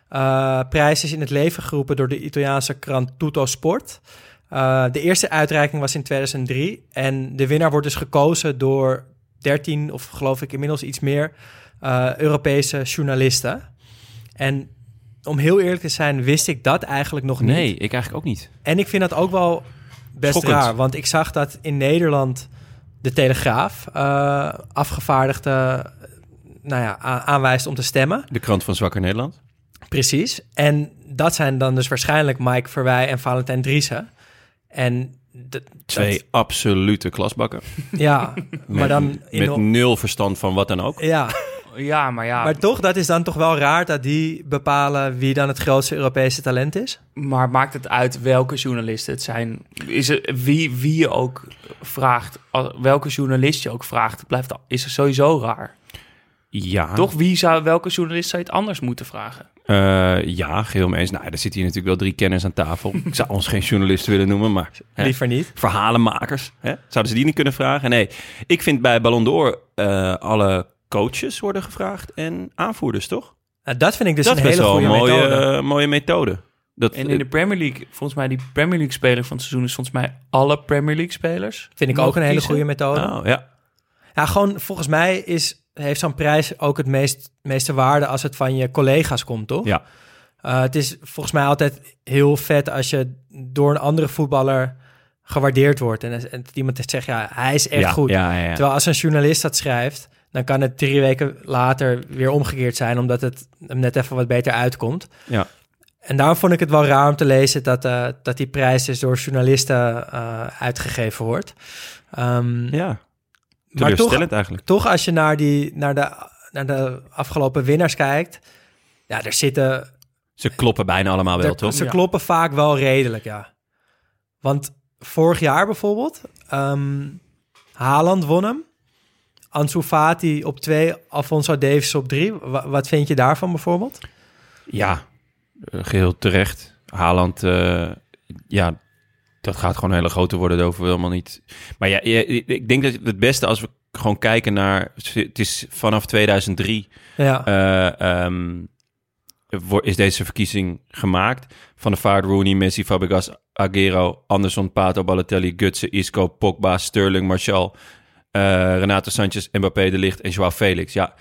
Eh prijs is in het leven geroepen door de Italiaanse krant Tutto Sport. Eh, de eerste uitreiking was in 2003 en de winnaar wordt dus gekozen door 13 of geloof ik inmiddels iets meer eh, Europese journalisten. En om heel eerlijk te zijn, wist ik dat eigenlijk nog niet. Nee, ik eigenlijk ook niet. En ik vind dat ook wel best Schokkend. raar. Want ik zag dat in Nederland de Telegraaf eh, afgevaardigde nou ja, aanwijst om te stemmen. De krant van Zwakker Nederland. Precies. En dat zijn dan dus waarschijnlijk Mike Verwij en Valentijn Driessen. En Twee dat- absolute klasbakken. ja, maar Met- dan in Met nul verstand van wat dan ook. ja, Ja, maar ja, maar toch, dat is dan toch wel raar dat die bepalen wie dan het grootste Europese talent is. Maar maakt het uit welke journalisten het zijn? Is het, wie, wie je ook vraagt, welke journalist je ook vraagt, blijft, is er sowieso raar. Ja. Toch? Wie zou, welke journalist zou je het anders moeten vragen? Eh, ja, geheel mee eens. Nou, er zitten hier natuurlijk wel drie kenners aan tafel. Ik zou ons geen journalisten willen noemen, maar... hè, Liever niet. Verhalenmakers. Hè? Zouden ze die niet kunnen vragen? Nee, ik vind bij Ballon d'Or eh, alle coaches worden gevraagd en aanvoerders, toch? Nou, dat vind ik dus dat een hele wel goede een mooie, methode. eh, mooie methode. Dat, En in de Premier League, volgens mij die Premier League speler van het seizoen is volgens mij alle Premier League spelers. Vind ik ook een hele goede methode. Oh, ja. Ja, gewoon volgens mij is, heeft zo'n prijs ook het meest, meeste waarde als het van je collega's komt, toch? Ja. Eh, het is volgens mij altijd heel vet als je door een andere voetballer gewaardeerd wordt. En, en iemand zegt, ja, hij is echt ja, goed. Ja, ja, ja. Terwijl als een journalist dat schrijft, dan kan het drie weken later weer omgekeerd zijn, omdat het hem net even wat beter uitkomt. Ja. En daarom vond ik het wel raar om te lezen dat, eh, dat die prijs dus door journalisten eh, uitgegeven wordt. Ehm, ja. Maar toch, eigenlijk. toch als je naar, die, naar, de, naar de afgelopen winnaars kijkt, ja, er zitten... Ze kloppen bijna allemaal wel, er- toch? Ze kloppen vaak wel redelijk, ja. Want vorig jaar bijvoorbeeld, ehm Haaland won hem. Ansu Fati op twee, Alfonso Davies op drie. Wa- wat vind je daarvan bijvoorbeeld? Ja, eh, geheel terecht. Haaland, eh, ja, dat gaat gewoon een hele grote worden. Dat hoeven we helemaal niet. Maar ja, ik denk dat het beste als we gewoon kijken naar... Het is vanaf 2003 Ja. eh, ehm, is deze verkiezing gemaakt. Van de Vaart, Rooney, Messi, Fabregas, Aguero, Anderson, Pato, Balotelli, Gutsen, Isco, Pogba, Sterling, Martial, eh, Renato Sanchez, Mbappé, De Ligt en Joao Felix. Ja,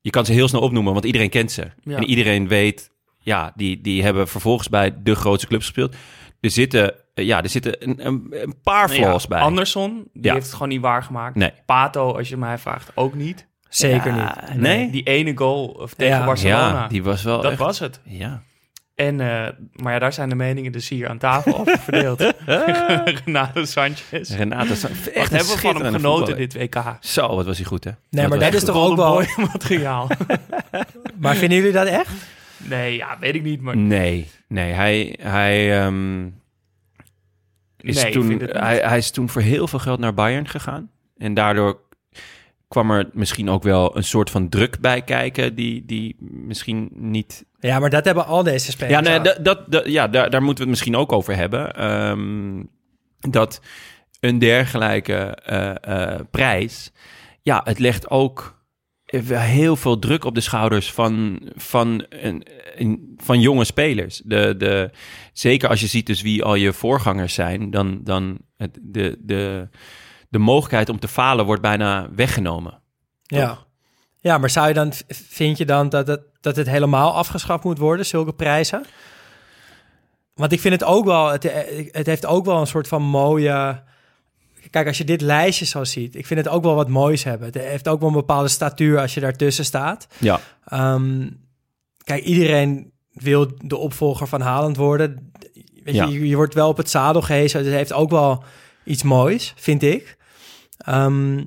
je kan ze heel snel opnoemen, want iedereen kent ze. Ja. En iedereen weet, ja, die, die hebben vervolgens bij de grootste clubs gespeeld. Er zitten, eh, ja, er zitten een, een, een paar Nou ja, flaws bij. Anderson, die Ja. heeft het gewoon niet waargemaakt. Nee. Pato, als je mij vraagt, ook niet. Zeker Ja, niet. Nee? Die ene goal of tegen Ja. Barcelona, Ja, die was wel dat echt- was het. Ja. En, eh, maar ja, daar zijn de meningen dus hier aan tafel over verdeeld. Renato Sanchez. Renato Sanchez, Wat echt hebben we van hem genoten voetballer. dit WK? Zo, wat was hij goed, hè? Nee, maar was dat is toch ook wel... Boy materiaal. Maar vinden jullie dat echt? Nee, ja, weet ik niet. Maar Nee, nee, hij, hij, ehm, is Nee, toen, hij, hij is toen voor heel veel geld naar Bayern gegaan. En daardoor kwam er misschien ook wel een soort van druk bij kijken, die, die misschien niet... Ja, maar dat hebben al deze spelers. Ja, nee, dat, dat- ja daar, daar moeten we het misschien ook over hebben. Ehm, dat een dergelijke eh, eh, prijs, ja, het legt ook heel veel druk op de schouders van, van, een, een- van jonge spelers. De, de, zeker als je ziet dus wie al je voorgangers zijn, dan, dan het, de, de, de mogelijkheid om te falen wordt bijna weggenomen. Ja. ja, maar zou je dan, vind je dan dat het, dat het helemaal afgeschaft moet worden, zulke prijzen? Want ik vind het ook wel, het, het heeft ook wel een soort van mooie... Kijk, als je dit lijstje zo ziet, ik vind het ook wel wat moois hebben. Het heeft ook wel een bepaalde statuur als je daartussen staat. Ja, Ehm, kijk, iedereen wil de opvolger van Haaland worden. Weet Ja. je, je, wordt wel op het zadel gehezen. Het heeft ook wel iets moois, vind ik. Ehm,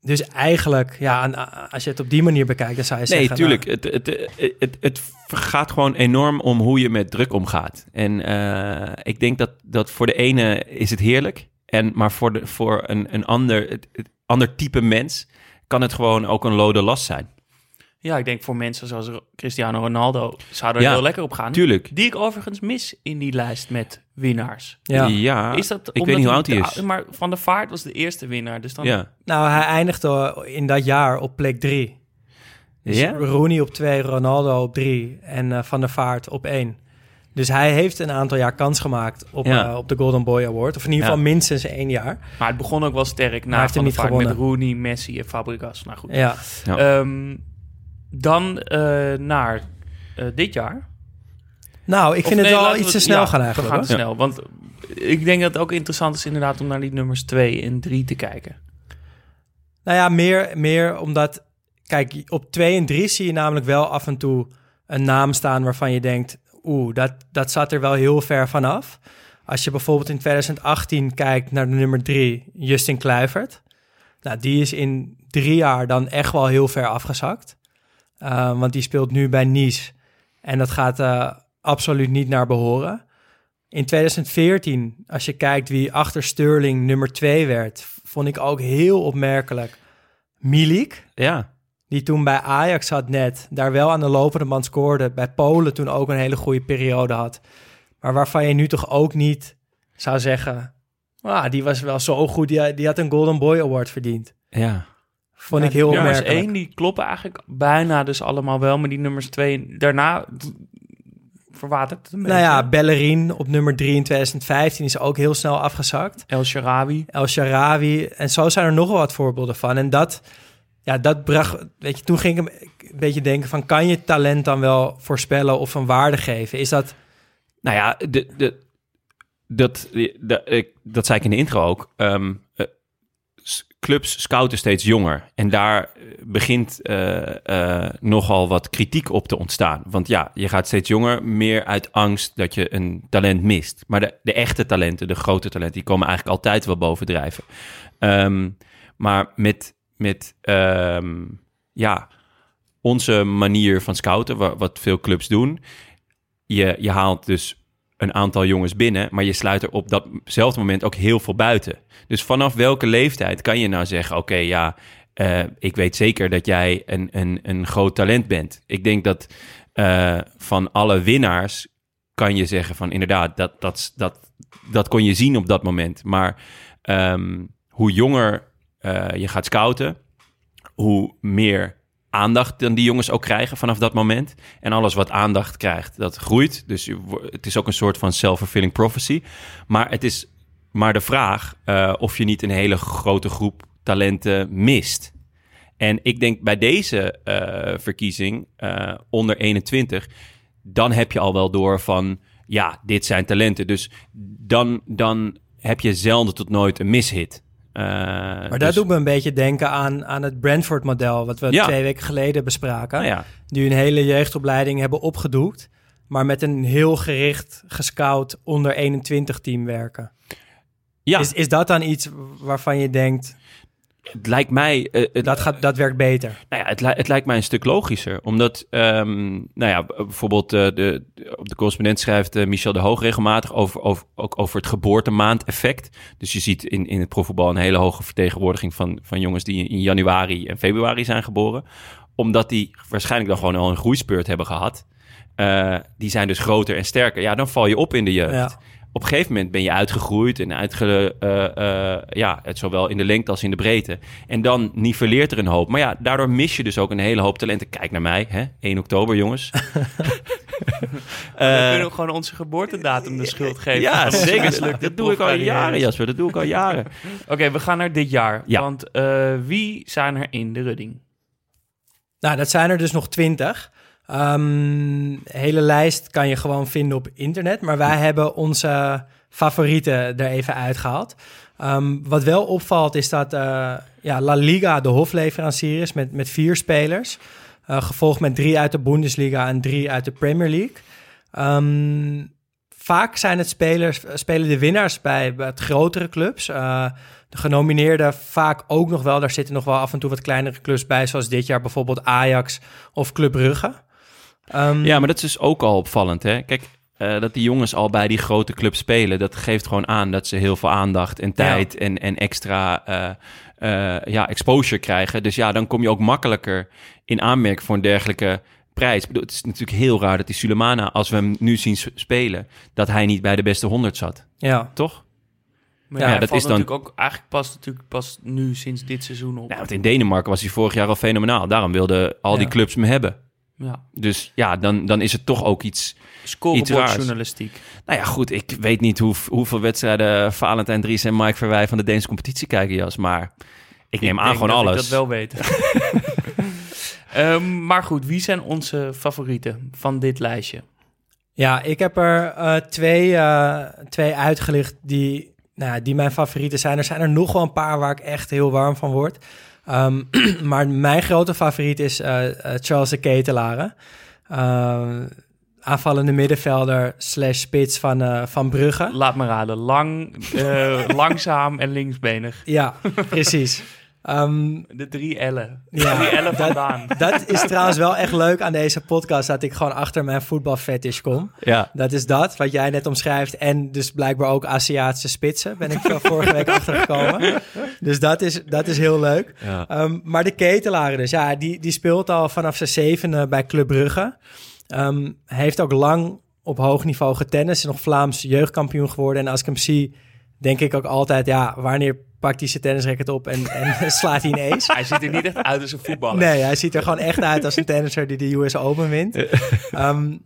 dus eigenlijk, ja, als je het op die manier bekijkt, dan zou je Nee, zeggen... tuurlijk. nou, Het, het, het, het, het gaat gewoon enorm om hoe je met druk omgaat. En eh, ik denk dat, dat voor de ene is het heerlijk. En, maar voor, de, voor een, een ander, het, het ander type mens kan het gewoon ook een lode last zijn. ja, ik denk voor mensen zoals Cristiano Ronaldo zou er Ja, heel lekker op gaan. Tuurlijk. Die ik overigens mis in die lijst met winnaars. Ja. Ja, Is dat ik weet niet hoe oud hij is. Maar Van der Vaart was de eerste winnaar. Dus dan, Ja. Nou, hij eindigde in dat jaar op plek drie. Dus Ja? Rooney op twee, Ronaldo op drie en eh, Van der Vaart op één. Dus hij heeft een aantal jaar kans gemaakt op, Ja. eh, op de Golden Boy Award. Of in ieder Ja. geval minstens één jaar. Maar het begon ook wel sterk hij na heeft Van niet Vaart met gewonnen. Rooney, Messi en Fabregas. Nou goed. Ja. Ehm, dan eh, naar eh, dit jaar. Nou, ik Of vind het nee, wel iets te snel ja, gaan eigenlijk. We gaan te snel. Want ik denk dat het ook interessant is inderdaad om naar die nummers 2 en 3 te kijken. Nou ja, meer, meer omdat... Kijk, op 2 en 3 zie je namelijk wel af en toe een naam staan waarvan je denkt... Oeh, dat, dat zat er wel heel ver vanaf. Als je bijvoorbeeld in 2018 kijkt naar de nummer 3, Justin Kluivert. Nou, die is in drie jaar dan echt wel heel ver afgezakt. Uh, want die speelt nu bij Nice. En dat gaat uh, absoluut niet naar behoren. In 2014, als je kijkt wie achter Sterling nummer 2 werd, vond ik ook heel opmerkelijk. Milik, Ja. Die toen bij Ajax zat net, daar wel aan de lopende band scoorde. Bij Polen toen ook een hele goede periode had. Maar waarvan je nu toch ook niet zou zeggen... Ah, die was wel zo goed, die, die had een Golden Boy Award verdiend. Ja. Vond ik heel nummers opmerkelijk. 1, die kloppen eigenlijk bijna dus allemaal wel. Maar die nummers 2, daarna d- verwatert het een Nou beetje. ja, Bellerin op nummer 3 in 2015 is ook heel snel afgezakt. El Sharawi. El Sharawi. En zo zijn er nog wel wat voorbeelden van. En dat, ja, dat bracht... Weet je, toen ging ik een beetje denken van... kan je talent dan wel voorspellen of een waarde geven? Is dat... Nou ja, de, de, dat, de, ik, dat zei ik in de intro ook. Ehm, eh, clubs scouten steeds jonger. En daar eh, begint eh, nogal wat kritiek op te ontstaan. Want ja, je gaat steeds jonger, meer uit angst dat je een talent mist. Maar de, de echte talenten, de grote talenten, die komen eigenlijk altijd wel bovendrijven. Ehm, maar met, met ehm, ja, onze manier van scouten, wa- wat veel clubs doen, je, je haalt dus een aantal jongens binnen, maar je sluit er op datzelfde moment ook heel veel buiten. Dus vanaf welke leeftijd kan je nou zeggen: Oké, ja, eh, ik weet zeker dat jij een, een, een groot talent bent. Ik denk dat eh, van alle winnaars kan je zeggen: van inderdaad, dat, dat, dat, dat kon je zien op dat moment. Maar ehm, hoe jonger eh, je gaat scouten, hoe meer aandacht dan die jongens ook krijgen vanaf dat moment. En alles wat aandacht krijgt, dat groeit. Dus het is ook een soort van self-fulfilling prophecy. Maar het is maar de vraag eh, of je niet een hele grote groep talenten mist. En ik denk bij deze eh, verkiezing onder 21, dan heb je al wel door van, ja, dit zijn talenten. Dus dan, dan heb je zelden tot nooit een mishit. Eh, Maar dus- dat doet me een beetje denken aan, aan het Brentford-model... wat we Ja. twee weken geleden bespraken. Nou ja. Die hun hele jeugdopleiding hebben opgedoekt... maar met een heel gericht gescout onder 21-team werken. Ja. Is, is dat dan iets waarvan je denkt... Het lijkt mij... eh, het- dat, gaat, dat werkt beter? Nou ja, het, li- het lijkt mij een stuk logischer. Omdat, ehm, nou ja, bijvoorbeeld eh, de, op de correspondent schrijft eh, Michel de Hoog regelmatig over, over, ook over het geboortemaand-effect. Dus je ziet in, in het profvoetbal een hele hoge vertegenwoordiging van, van jongens die in januari en februari zijn geboren. Omdat die waarschijnlijk dan gewoon al een groeispeurt hebben gehad. Eh, die zijn dus groter en sterker. Ja, dan val je op in de jeugd. Ja. Op een gegeven moment ben je uitgegroeid en uitge, eh, eh, ja, het zowel in de lengte als in de breedte. En dan niveleert er een hoop. Maar ja, daardoor mis je dus ook een hele hoop talenten. Kijk naar mij, hè? 1 oktober, jongens. we Eh, kunnen gewoon onze geboortedatum de schuld geven. ja, zeker. mislukte Dat doe ik al jaren, Jasper. Dat doe ik al jaren. Oké, we gaan naar dit jaar. Ja. Want eh, wie zijn er in de rudding? Nou, dat zijn er dus nog twintig. Ehm, hele lijst kan je gewoon vinden op internet. Maar wij hebben onze favorieten er even uitgehaald. Ehm, wat wel opvalt is dat eh, ja, La Liga de hofleverancier is met, met vier spelers. Eh, gevolgd met drie uit de Bundesliga en drie uit de Premier League. Ehm, vaak zijn het spelers, spelen de winnaars bij wat grotere clubs. Eh, de genomineerden vaak ook nog wel. Daar zitten nog wel af en toe wat kleinere clubs bij. Zoals dit jaar bijvoorbeeld Ajax of Club Brugge. Ehm, Ja, maar dat is dus ook al opvallend, hè? Kijk, eh, dat die jongens al bij die grote clubs spelen, dat geeft gewoon aan dat ze heel veel aandacht en tijd en, en extra eh, eh, ja, exposure krijgen. Dus ja, dan kom je ook makkelijker in aanmerking voor een dergelijke prijs. Ik bedoel, het is natuurlijk heel raar dat die Sulemana, als we hem nu zien spelen, dat hij niet bij de beste 100 zat. Ja. Toch? Maar Ja, ja, dat dat valt is dan- natuurlijk ook eigenlijk pas, natuurlijk pas nu sinds dit seizoen op. Ja, want in Denemarken was hij vorig jaar al fenomenaal. Daarom wilden al die clubs hem hebben. Ja. Dus ja, dan, dan is het toch ook iets... Scorebordjournalistiek. Nou ja, goed, ik weet niet hoe, hoeveel wedstrijden Valentijn Dries en Mike Verwij van de Deense competitie kijken, Jas. Maar ik neem aan denk gewoon dat ik alles. dat wel weet. Ehm, maar goed, wie zijn onze favorieten van dit lijstje? Ja, ik heb er eh, twee, eh, twee uitgelicht die, nou, ja, die mijn favorieten zijn. Er zijn er nog wel een paar waar ik echt heel warm van word. Ehm, maar mijn grote favoriet is eh, Charles de Ketelaren. Ehm, aanvallende middenvelder slash spits van, eh, van Brugge. Laat me raden. Lang, langzaam en linksbenig. Ja, precies. Ehm, De drie L'en. Ja, drie L'en dat- vandaan. dat is trouwens wel echt leuk aan deze podcast, dat ik gewoon achter mijn voetbalfetish kom. Ja. Dat is dat, wat jij net omschrijft. En dus blijkbaar ook Aziatische spitsen, ben ik vorige week achtergekomen. Dus dat is, dat is heel leuk. Ja. Ehm, maar de ketelaren dus, ja, die, die speelt al vanaf zijn zevende bij Club Brugge. Ehm, heeft ook lang op hoog niveau getennist. Is nog Vlaams jeugdkampioen geworden. En als ik hem zie, denk ik ook altijd, ja, wanneer pakt hij zijn tennisracket op en, en slaat hij een ace? Hij ziet er niet echt uit als een voetballer. Nee, hij ziet er gewoon echt uit als een tennisser die de US Open wint. Ehm,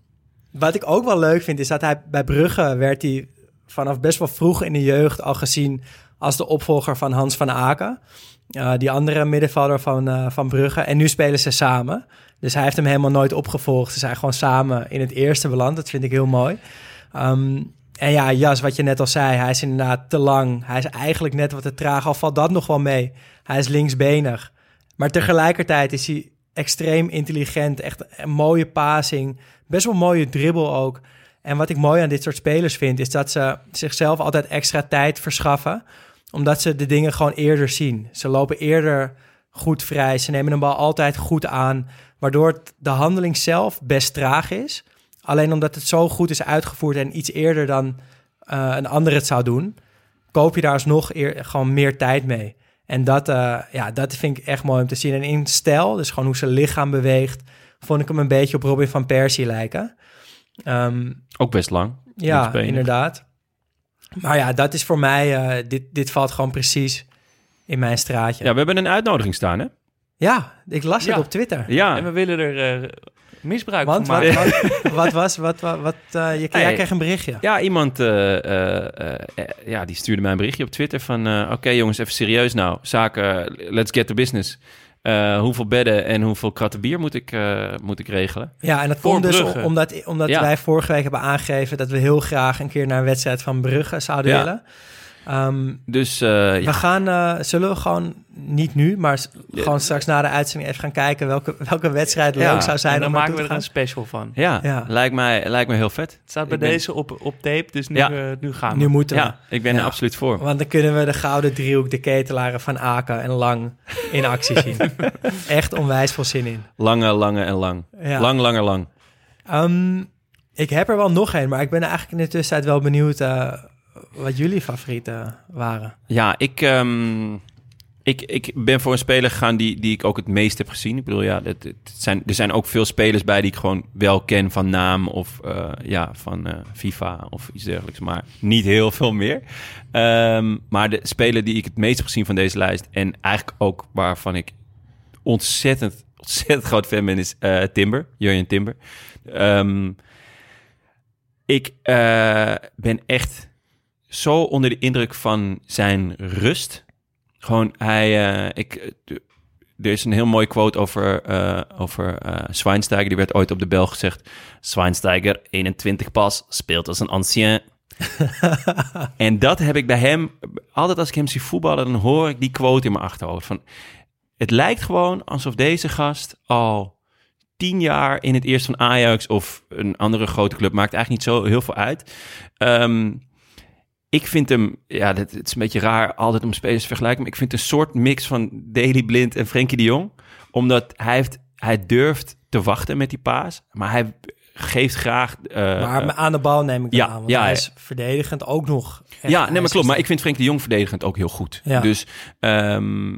wat ik ook wel leuk vind, is dat hij bij Brugge werd hij vanaf best wel vroeg in de jeugd al gezien als de opvolger van Hans van Aken. Eh, die andere middenvelder van, eh, van Brugge. En nu spelen ze samen. Dus hij heeft hem helemaal nooit opgevolgd. Ze zijn gewoon samen in het eerste beland. Dat vind ik heel mooi. Ehm, en ja, Jas, wat je net al zei, hij is inderdaad te lang. Hij is eigenlijk net wat te traag. Al valt dat nog wel mee. Hij is linksbenig. Maar tegelijkertijd is hij extreem intelligent. Echt een mooie passing. Best wel een mooie dribbel ook. En wat ik mooi aan dit soort spelers vind, is dat ze zichzelf altijd extra tijd verschaffen. Omdat ze de dingen gewoon eerder zien. Ze lopen eerder goed vrij. Ze nemen een bal altijd goed aan. Waardoor de handeling zelf best traag is. Alleen omdat het zo goed is uitgevoerd en iets eerder dan eh, een ander het zou doen, koop je daar alsnog eer, gewoon meer tijd mee. En dat, eh, ja, dat vind ik echt mooi om te zien. En in stijl, dus gewoon hoe zijn lichaam beweegt, vond ik hem een beetje op Robin van Persie lijken. Ehm, Ook best lang. ja, inderdaad. Maar ja, dat is voor mij, eh, dit, dit valt gewoon precies in mijn straatje. Ja, we hebben een uitnodiging staan, hè? Ja, ik las het op Twitter. Ja. En we willen er eh, misbruik Want van wat, wat, wat was, wat, wat, wat eh, je, jij Hey. kreeg een berichtje. Ja, iemand eh, eh, ja, die stuurde mij een berichtje op Twitter van... oké jongens, even serieus nou. Zaken, let's get to business. Hoeveel bedden en hoeveel kratten bier moet ik, moet ik regelen? Ja, en dat Voor komt dus Brugge. omdat, omdat Ja. wij vorige week hebben aangegeven dat we heel graag een keer naar een wedstrijd van Brugge zouden Ja. willen. Ehm, Dus eh, We ja, gaan, eh, zullen we gewoon niet nu, maar gewoon straks na de uitzending even gaan kijken welke, welke wedstrijd Ja, leuk zou zijn En dan om maken we er een special van. ja, Ja. Lijkt, mij, lijkt me heel vet. Het staat bij Ik ben- deze op, op tape, dus nu, Ja. eh, nu gaan we. Nu moeten we. Ja, ik ben Ja. er absoluut voor. Want dan kunnen we de gouden driehoek, de ketelaren van Aken en Lang in actie zien. Echt onwijs veel zin in. Lange, lange en lang. Ja. Lang, langer, lang. Ehm, ik heb er wel nog één, maar ik ben eigenlijk in de tussentijd wel benieuwd eh, wat jullie favorieten waren. Ja, ik, ehm, ik, ik ben voor een speler gegaan die, die ik ook het meest heb gezien. Ik bedoel, ja, het, het zijn, er zijn ook veel spelers bij die ik gewoon wel ken van naam of eh, ja, van eh, FIFA of iets dergelijks. Maar niet heel veel meer. Ehm, maar de speler die ik het meest heb gezien van deze lijst en eigenlijk ook waarvan ik ontzettend, ontzettend groot fan ben, is eh, Timber, Jurjen Timber. Ehm, ik ben echt zo onder de indruk van zijn rust. Gewoon, hij... eh, ik, eh, er is een heel mooi quote over, eh over eh Schweinsteiger. Die werd ooit op de bel gezegd. Schweinsteiger, 21 pas, speelt als een ancien. en dat heb ik bij hem... Altijd als ik hem zie voetballen, dan hoor ik die quote in mijn achterhoofd. Van, het lijkt gewoon alsof deze gast al tien jaar in het eerste van Ajax... of een andere grote club, maakt eigenlijk niet zo heel veel uit... Ehm, ik vind hem, ja, het, het is een beetje raar altijd om spelers te vergelijken, maar ik vind een soort mix van Daley Blind en Frenkie de Jong. Omdat hij, heeft, hij durft te wachten met die paas, maar hij geeft graag... eh, maar aan de bal neem ik dan ja, aan, want ja, hij ja. is verdedigend ook nog. echt- ja, nee, maar klopt. Maar ik vind Frenkie de Jong verdedigend ook heel goed. Ja. Dus ehm,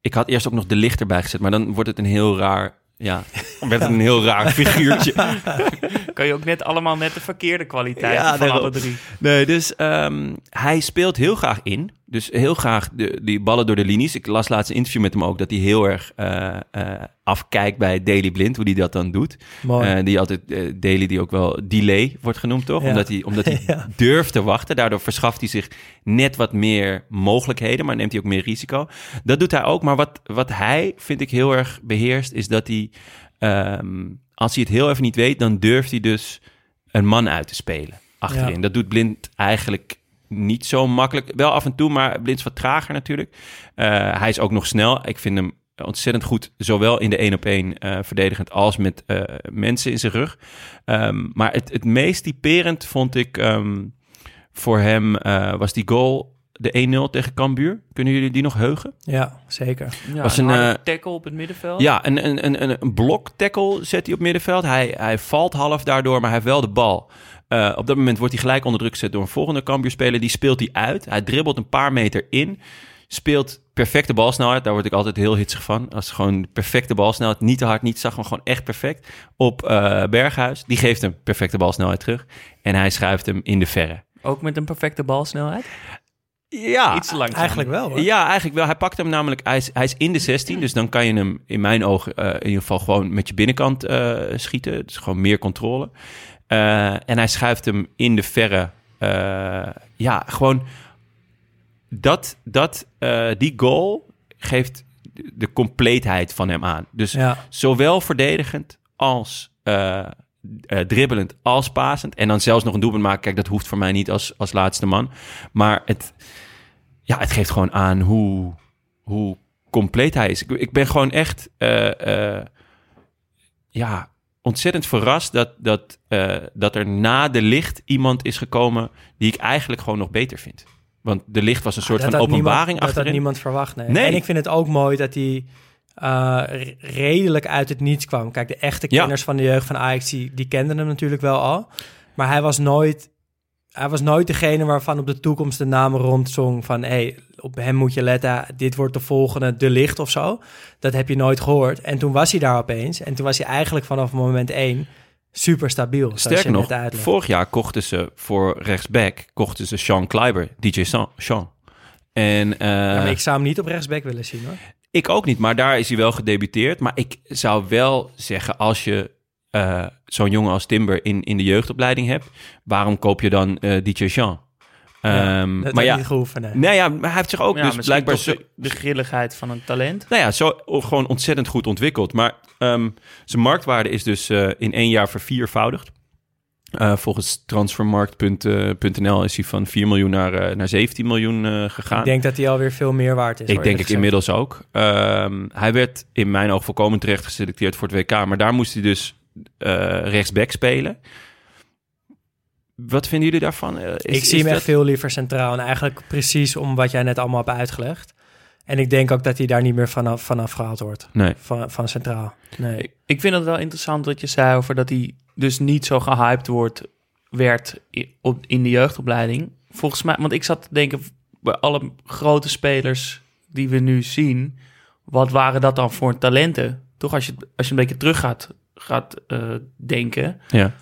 ik had eerst ook nog de licht erbij gezet, maar dan wordt het een heel raar Ja, werd een heel raar figuurtje. kan je ook net allemaal net de verkeerde kwaliteit Ja, van alle drie. Nee, dus ehm, hij speelt heel graag in. Dus heel graag de, die ballen door de linies. Ik las laatst een interview met hem ook dat hij heel erg eh, eh, afkijkt bij Daily Blind, hoe hij dat dan doet. Eh, die altijd, eh, Daily die ook wel delay wordt genoemd, toch? Ja. Omdat hij, omdat hij Ja. durft te wachten. Daardoor verschaft hij zich net wat meer mogelijkheden, maar neemt hij ook meer risico. Dat doet hij ook. Maar wat, wat hij, vind ik, heel erg beheerst, is dat hij, ehm, als hij het heel even niet weet, dan durft hij dus een man uit te spelen achterin. Ja. Dat doet Blind eigenlijk niet zo makkelijk. Wel af en toe, maar Blind is wat trager natuurlijk. Eh, hij is ook nog snel. Ik vind hem ontzettend goed, zowel in de één op één eh, verdedigend als met eh, mensen in zijn rug. Ehm, maar het, het meest typerend vond ik ehm, voor hem eh, was die goal, de 1-0 tegen Cambuur. Kunnen jullie die nog heugen? Ja, zeker. Ja, Was een een, harde eh, tackle op het middenveld. Ja, een, een, een, een, een blok tackle zet hij op middenveld. Hij, hij valt half daardoor, maar hij heeft wel de bal. Eh, op dat moment wordt hij gelijk onder druk gezet door een volgende Cambuur-speler. Die speelt hij uit. Hij dribbelt een paar meter in. Speelt perfecte balsnelheid. Daar word ik altijd heel hitsig van. Als gewoon perfecte balsnelheid. Niet te hard, niet zacht, maar gewoon echt perfect. Op eh, Berghuis. Die geeft hem perfecte balsnelheid terug. En hij schuift hem in de verre. Ook met een perfecte balsnelheid. Ja, Iets langzaam. Eigenlijk wel, hoor. Ja, eigenlijk wel. Hij pakt hem namelijk, hij is, hij is in de 16, dus dan kan je hem in mijn ogen eh, in ieder geval gewoon met je binnenkant eh, schieten. Dus gewoon meer controle. Eh, en hij schuift hem in de verre. eh, ja, gewoon dat, dat, eh, die goal geeft de compleetheid van hem aan. Dus Ja. zowel verdedigend als eh, eh, dribbelend als pasend. En dan zelfs nog een doelpunt maken. Kijk, dat hoeft voor mij niet als, als laatste man. Maar het, ja, het geeft gewoon aan hoe, hoe compleet hij is. Ik, ik ben gewoon echt ja, ontzettend verrast dat, dat, dat er na de licht iemand is gekomen die ik eigenlijk gewoon nog beter vind. Want de licht was een soort Dat van openbaring niemand, Dat achterin. had niemand verwacht, nee. Nee. En ik vind het ook mooi dat hij eh, re- redelijk uit het niets kwam. Kijk, de echte Ja. kenners van de jeugd van Ajax, die, die kenden hem natuurlijk wel al. Maar hij was nooit... Hij was nooit degene waarvan op de toekomst de namen rondzong van... hey, op hem moet je letten, dit wordt de volgende De Licht of zo. Dat heb je nooit gehoord. En toen was hij daar opeens. En toen was hij eigenlijk vanaf moment één super stabiel. Sterker nog, vorig jaar kochten ze voor rechtsback kochten ze Sean Kleiber, DJ Sean. En Ja, maar ik zou hem niet op rechtsback willen zien, hoor. ik ook niet, maar daar is hij wel gedebuteerd. Maar ik zou wel zeggen, als je eh, zo'n jongen als Timber in, in de jeugdopleiding hebt, waarom koop je dan eh, DJ Sean? Ja, Ehm, dat maar ja, niet gehoeven, nee. nee, ja, maar hij heeft zich ook Ja, dus blijkbaar zo, de, de grilligheid van een talent. nou ja, zo gewoon ontzettend goed ontwikkeld. Maar ehm, zijn marktwaarde is dus eh, in één jaar verviervoudigd. Eh, volgens transfermarkt.nl is hij van 4 miljoen naar, eh, naar 17 miljoen eh, gegaan. Ik denk dat hij alweer veel meer waard is. Ik denk ik inmiddels ook. Ehm, hij werd in mijn oog volkomen terecht geselecteerd voor het WK. Maar daar moest hij dus eh, rechtsback spelen. Wat vinden jullie daarvan? Eh, is- ik zie hem dat- echt veel liever centraal. En eigenlijk precies om wat jij net allemaal hebt uitgelegd. En ik denk ook dat hij daar niet meer vanaf, vanaf gehaald wordt. Nee. Van, van centraal. Nee. Ik, ik vind het wel interessant wat je zei over dat hij dus niet zo gehyped wordt, werd op, in de jeugdopleiding. Volgens mij, want ik zat te denken bij alle grote spelers die we nu zien, wat waren dat dan voor talenten? Toch als je, als je een beetje terug gaat, gaat eh, denken. Ja.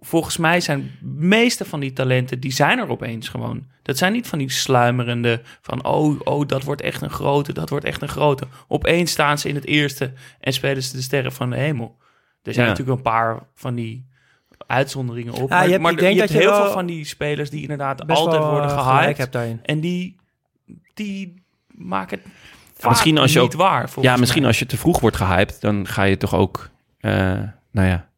Volgens mij zijn de meeste van die talenten, die zijn er opeens gewoon. Dat zijn niet van die sluimerende van, oh, oh, dat wordt echt een grote, dat wordt echt een grote. Opeens staan ze in het eerste en spelen ze de sterren van de hemel. Er zijn Ja. natuurlijk een paar van die uitzonderingen op. Ja, maar je hebt- maar ik denk je dat hebt je heel veel van die spelers die inderdaad altijd worden eh, gehyped. En die, die maken het Ja, misschien als je niet ook, waar, Ja, misschien mij. als je te vroeg wordt gehyped, dan ga je toch ook, eh, nou ja,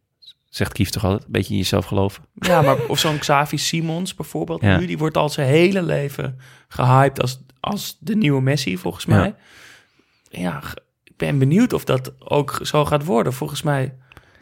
zegt Kief toch altijd, een beetje in jezelf geloven. Ja, maar of zo'n Xavi Simons bijvoorbeeld Ja. nu, die wordt al zijn hele leven gehyped als, als de nieuwe Messi, volgens Ja. mij. Ja, ik ben benieuwd of dat ook zo gaat worden. Volgens mij,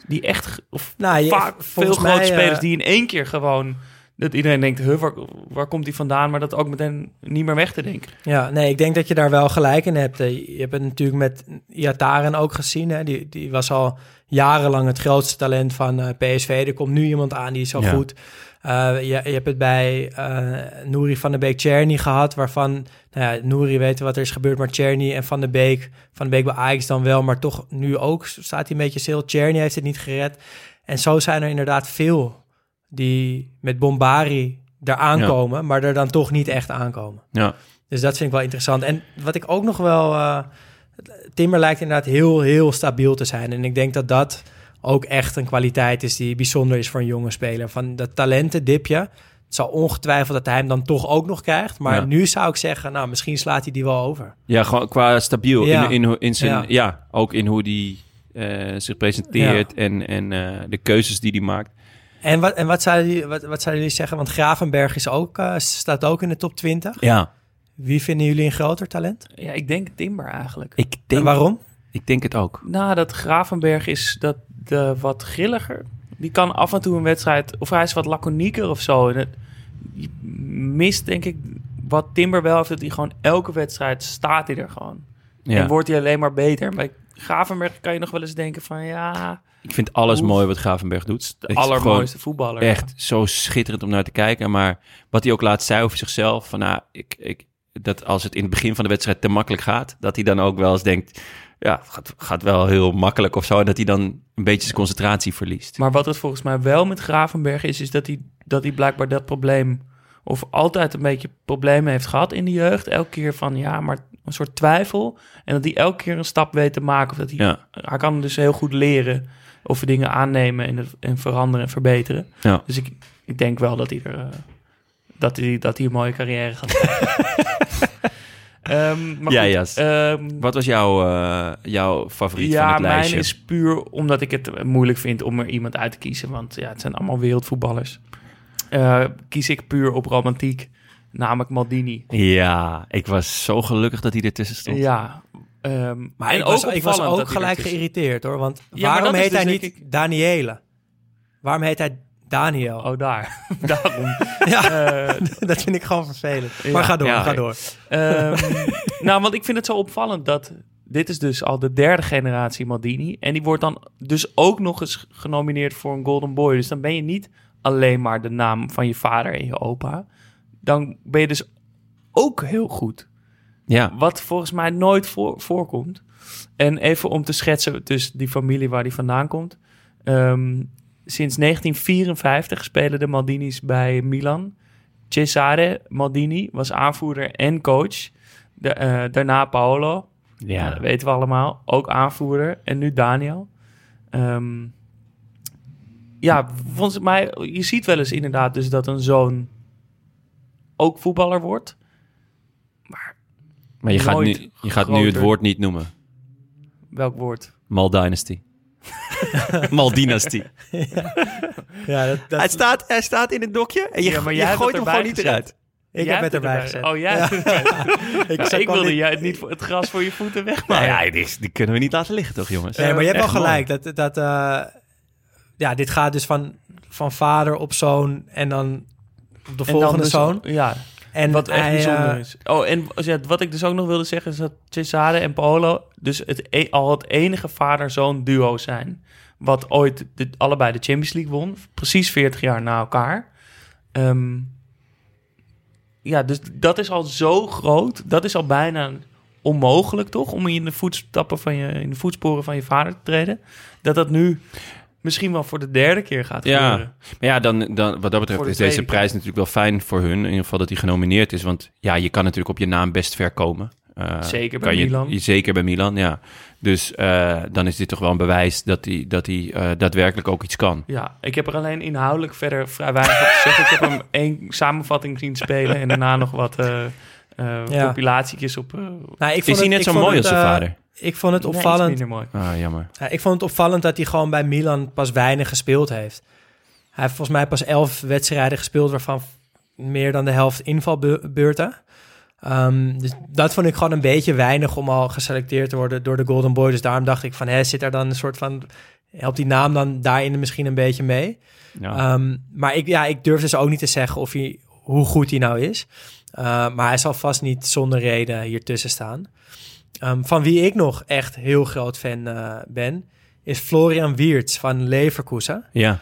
die echt, of Nou, je- vaak veel grote mij, eh, spelers die in één keer gewoon dat iedereen denkt, huh, waar, waar komt hij vandaan? Maar dat ook meteen niet meer weg te denken. Ja, nee, ik denk dat je daar wel gelijk in hebt. Je hebt het natuurlijk met Iataren ook gezien. Hè? Die, die was al jarenlang het grootste talent van eh, PSV. Er komt nu iemand aan die is zo Ja. goed. Eh, je, je hebt het bij eh Nouri van de Beek Czerny gehad, waarvan, nou ja, Nouri weet wat er is gebeurd, maar Czerny en Van de Beek, Van de Beek bij Ajax dan wel, maar toch nu ook staat hij een beetje stil. Czerny heeft het niet gered. En zo zijn er inderdaad veel die met Bombari daar aankomen, maar er dan toch niet echt aankomen. Ja. Dus dat vind ik wel interessant. En wat ik ook nog wel... eh, Timber lijkt inderdaad heel, heel stabiel te zijn. En ik denk dat dat ook echt een kwaliteit is die bijzonder is voor een jonge speler. Van dat talentendipje. Het zal ongetwijfeld dat hij hem dan toch ook nog krijgt. Maar Ja. nu zou ik zeggen, nou, misschien slaat hij die wel over. Ja, gewoon qua stabiel. Ja. In, in, in zijn, Ja. ja. ook in hoe die eh, zich presenteert en, en eh, de keuzes die hij maakt. En wat, en wat, zouden, jullie, wat, wat zouden jullie zeggen? Want Gravenberg is ook, eh, staat ook in de top 20. Ja, Wie vinden jullie een groter talent? Ja, ik denk Timber eigenlijk. ik denk, En waarom? ik denk het ook. Nou, dat Gravenberg is dat de wat grilliger. Die kan af en toe een wedstrijd, of hij is wat laconieker of zo. En het, je mist denk ik wat Timber wel heeft, dat hij gewoon elke wedstrijd staat hij er gewoon. Ja. En wordt hij alleen maar beter. Bij Gravenberg kan je nog wel eens denken van ja, Ik vind alles Oef. mooi wat Gravenberg doet. de allermooiste voetballer. Echt zo schitterend om naar te kijken. Maar wat hij ook laat zei over zichzelf, van nou, ik, ik, dat als het in het begin van de wedstrijd te makkelijk gaat, dat hij dan ook wel eens denkt, ja, het gaat, gaat wel heel makkelijk of zo. En dat hij dan een beetje zijn concentratie verliest. Maar wat het volgens mij wel met Gravenberg is, is dat hij, dat hij blijkbaar dat probleem, of altijd een beetje problemen heeft gehad in de jeugd. Elke keer van ja, maar een soort twijfel. En dat hij elke keer een stap weet te maken. Of dat hij, Ja. hij kan dus heel goed leren of dingen aannemen en, het- en veranderen en verbeteren. Ja. Dus ik, ik denk wel dat hij er. eh, dat hij, dat hij een mooie carrière gaat maar Ja, goed, ehm, Wat was jouw, eh, jouw favoriet van ja, het lijstje? mijn is puur omdat ik het moeilijk vind om er iemand uit te kiezen. Want ja, het zijn allemaal wereldvoetballers. Eh, kies ik puur op romantiek, namelijk Maldini. Ja, ik was zo gelukkig dat hij ertussen stond. Ja, ehm, Maar en ik was, ook ik was gelijk geïrriteerd hoor. Want Ja, maar waarom heet hij dus, niet denk Daniele? Waarom heet hij Daniel? Oh, daar. Daarom. Ja, Eh, dat vind ik gewoon vervelend. Ja, maar ga door, ja. ga door. Ehm, nou, want ik vind het zo opvallend dat dit is dus al de derde generatie Maldini. En die wordt dan dus ook nog eens genomineerd voor een Golden Boy. Dus dan ben je niet alleen maar de naam van je vader en je opa. Dan ben je dus ook heel goed. Ja, Wat volgens mij nooit voor, voorkomt. En even om te schetsen, dus die familie waar die vandaan komt. Ehm, sinds 1954 spelen de Maldini's bij Milan. Cesare Maldini was aanvoerder en coach. De, eh, daarna Paolo, ja. dat weten we allemaal, ook aanvoerder. En nu Daniel. Ehm, ja, volgens mij, je ziet wel eens inderdaad dus dat een zoon ook voetballer wordt. Maar je gaat, nu, je gaat nu het woord niet noemen. Welk woord? Mal Dynasty. Mal Dynasty. Ja, dat, dat, Hij, staat, hij staat in het dokje en je, Ja, maar je jij hebt gooit hem gewoon niet eruit. ik Jij heb het erbij gezet. Oh, Ja. Ik, Nou, ik wilde jij het, niet voor het gras voor je voeten Nou wegmaken. ja, die, die kunnen we niet laten liggen toch, jongens? Nee, maar je hebt wel gelijk. Dat, dat, eh, ja, dit gaat dus van, van vader op zoon en dan op de En dan volgende dus- zoon. Ja, En wat echt hij, bijzonder eh, is. Oh, en wat ik dus ook nog wilde zeggen... is dat Cesare en Paolo dus het, e- al het enige vader-zoon duo zijn... wat ooit de, allebei de Champions League won. Precies 40 jaar na elkaar. Ehm, ja, dus dat is al zo groot. Dat is al bijna onmogelijk, toch? Om in de voetstappen van je, in de voetsporen van je vader te treden. Dat dat nu misschien wel voor de derde keer gaat Ja. gebeuren. Maar ja, dan, dan, wat dat betreft de is deze prijs natuurlijk wel fijn voor hun. In ieder geval dat hij genomineerd is. Want ja, je kan natuurlijk op je naam best ver komen. Eh, Zeker bij kan je- Milan. je- zeker bij Milan, ja. Dus eh, dan is dit toch wel een bewijs dat hij, dat hij eh, daadwerkelijk ook iets kan. Ja, ik heb er alleen inhoudelijk verder vrij weinig op te zeggen. Ik heb hem één samenvatting zien spelen en daarna nog wat Ja. compilatietjes op. eh, nou, ik vond Is hij het- net ik zo mooi het, als zijn vader? Ik vond het opvallend. mooi. Ah, jammer. Ja, ik vond het opvallend dat hij gewoon bij Milan pas weinig gespeeld heeft. Hij heeft volgens mij pas elf wedstrijden gespeeld, waarvan meer dan de helft invalbeurten. Ehm, dus dat vond ik gewoon een beetje weinig om al geselecteerd te worden door de Golden Boy. Dus daarom dacht ik van, hè, zit er dan een soort van helpt die naam dan daarin misschien een beetje mee. Ja. Ehm, maar ik, ja, ik durf dus ook niet te zeggen of hij, hoe goed hij nou is. Uh, maar hij zal vast niet zonder reden hier tussen staan. Um, van wie ik nog echt heel groot fan uh, ben, is Florian Wiertz van Leverkusen. Ja.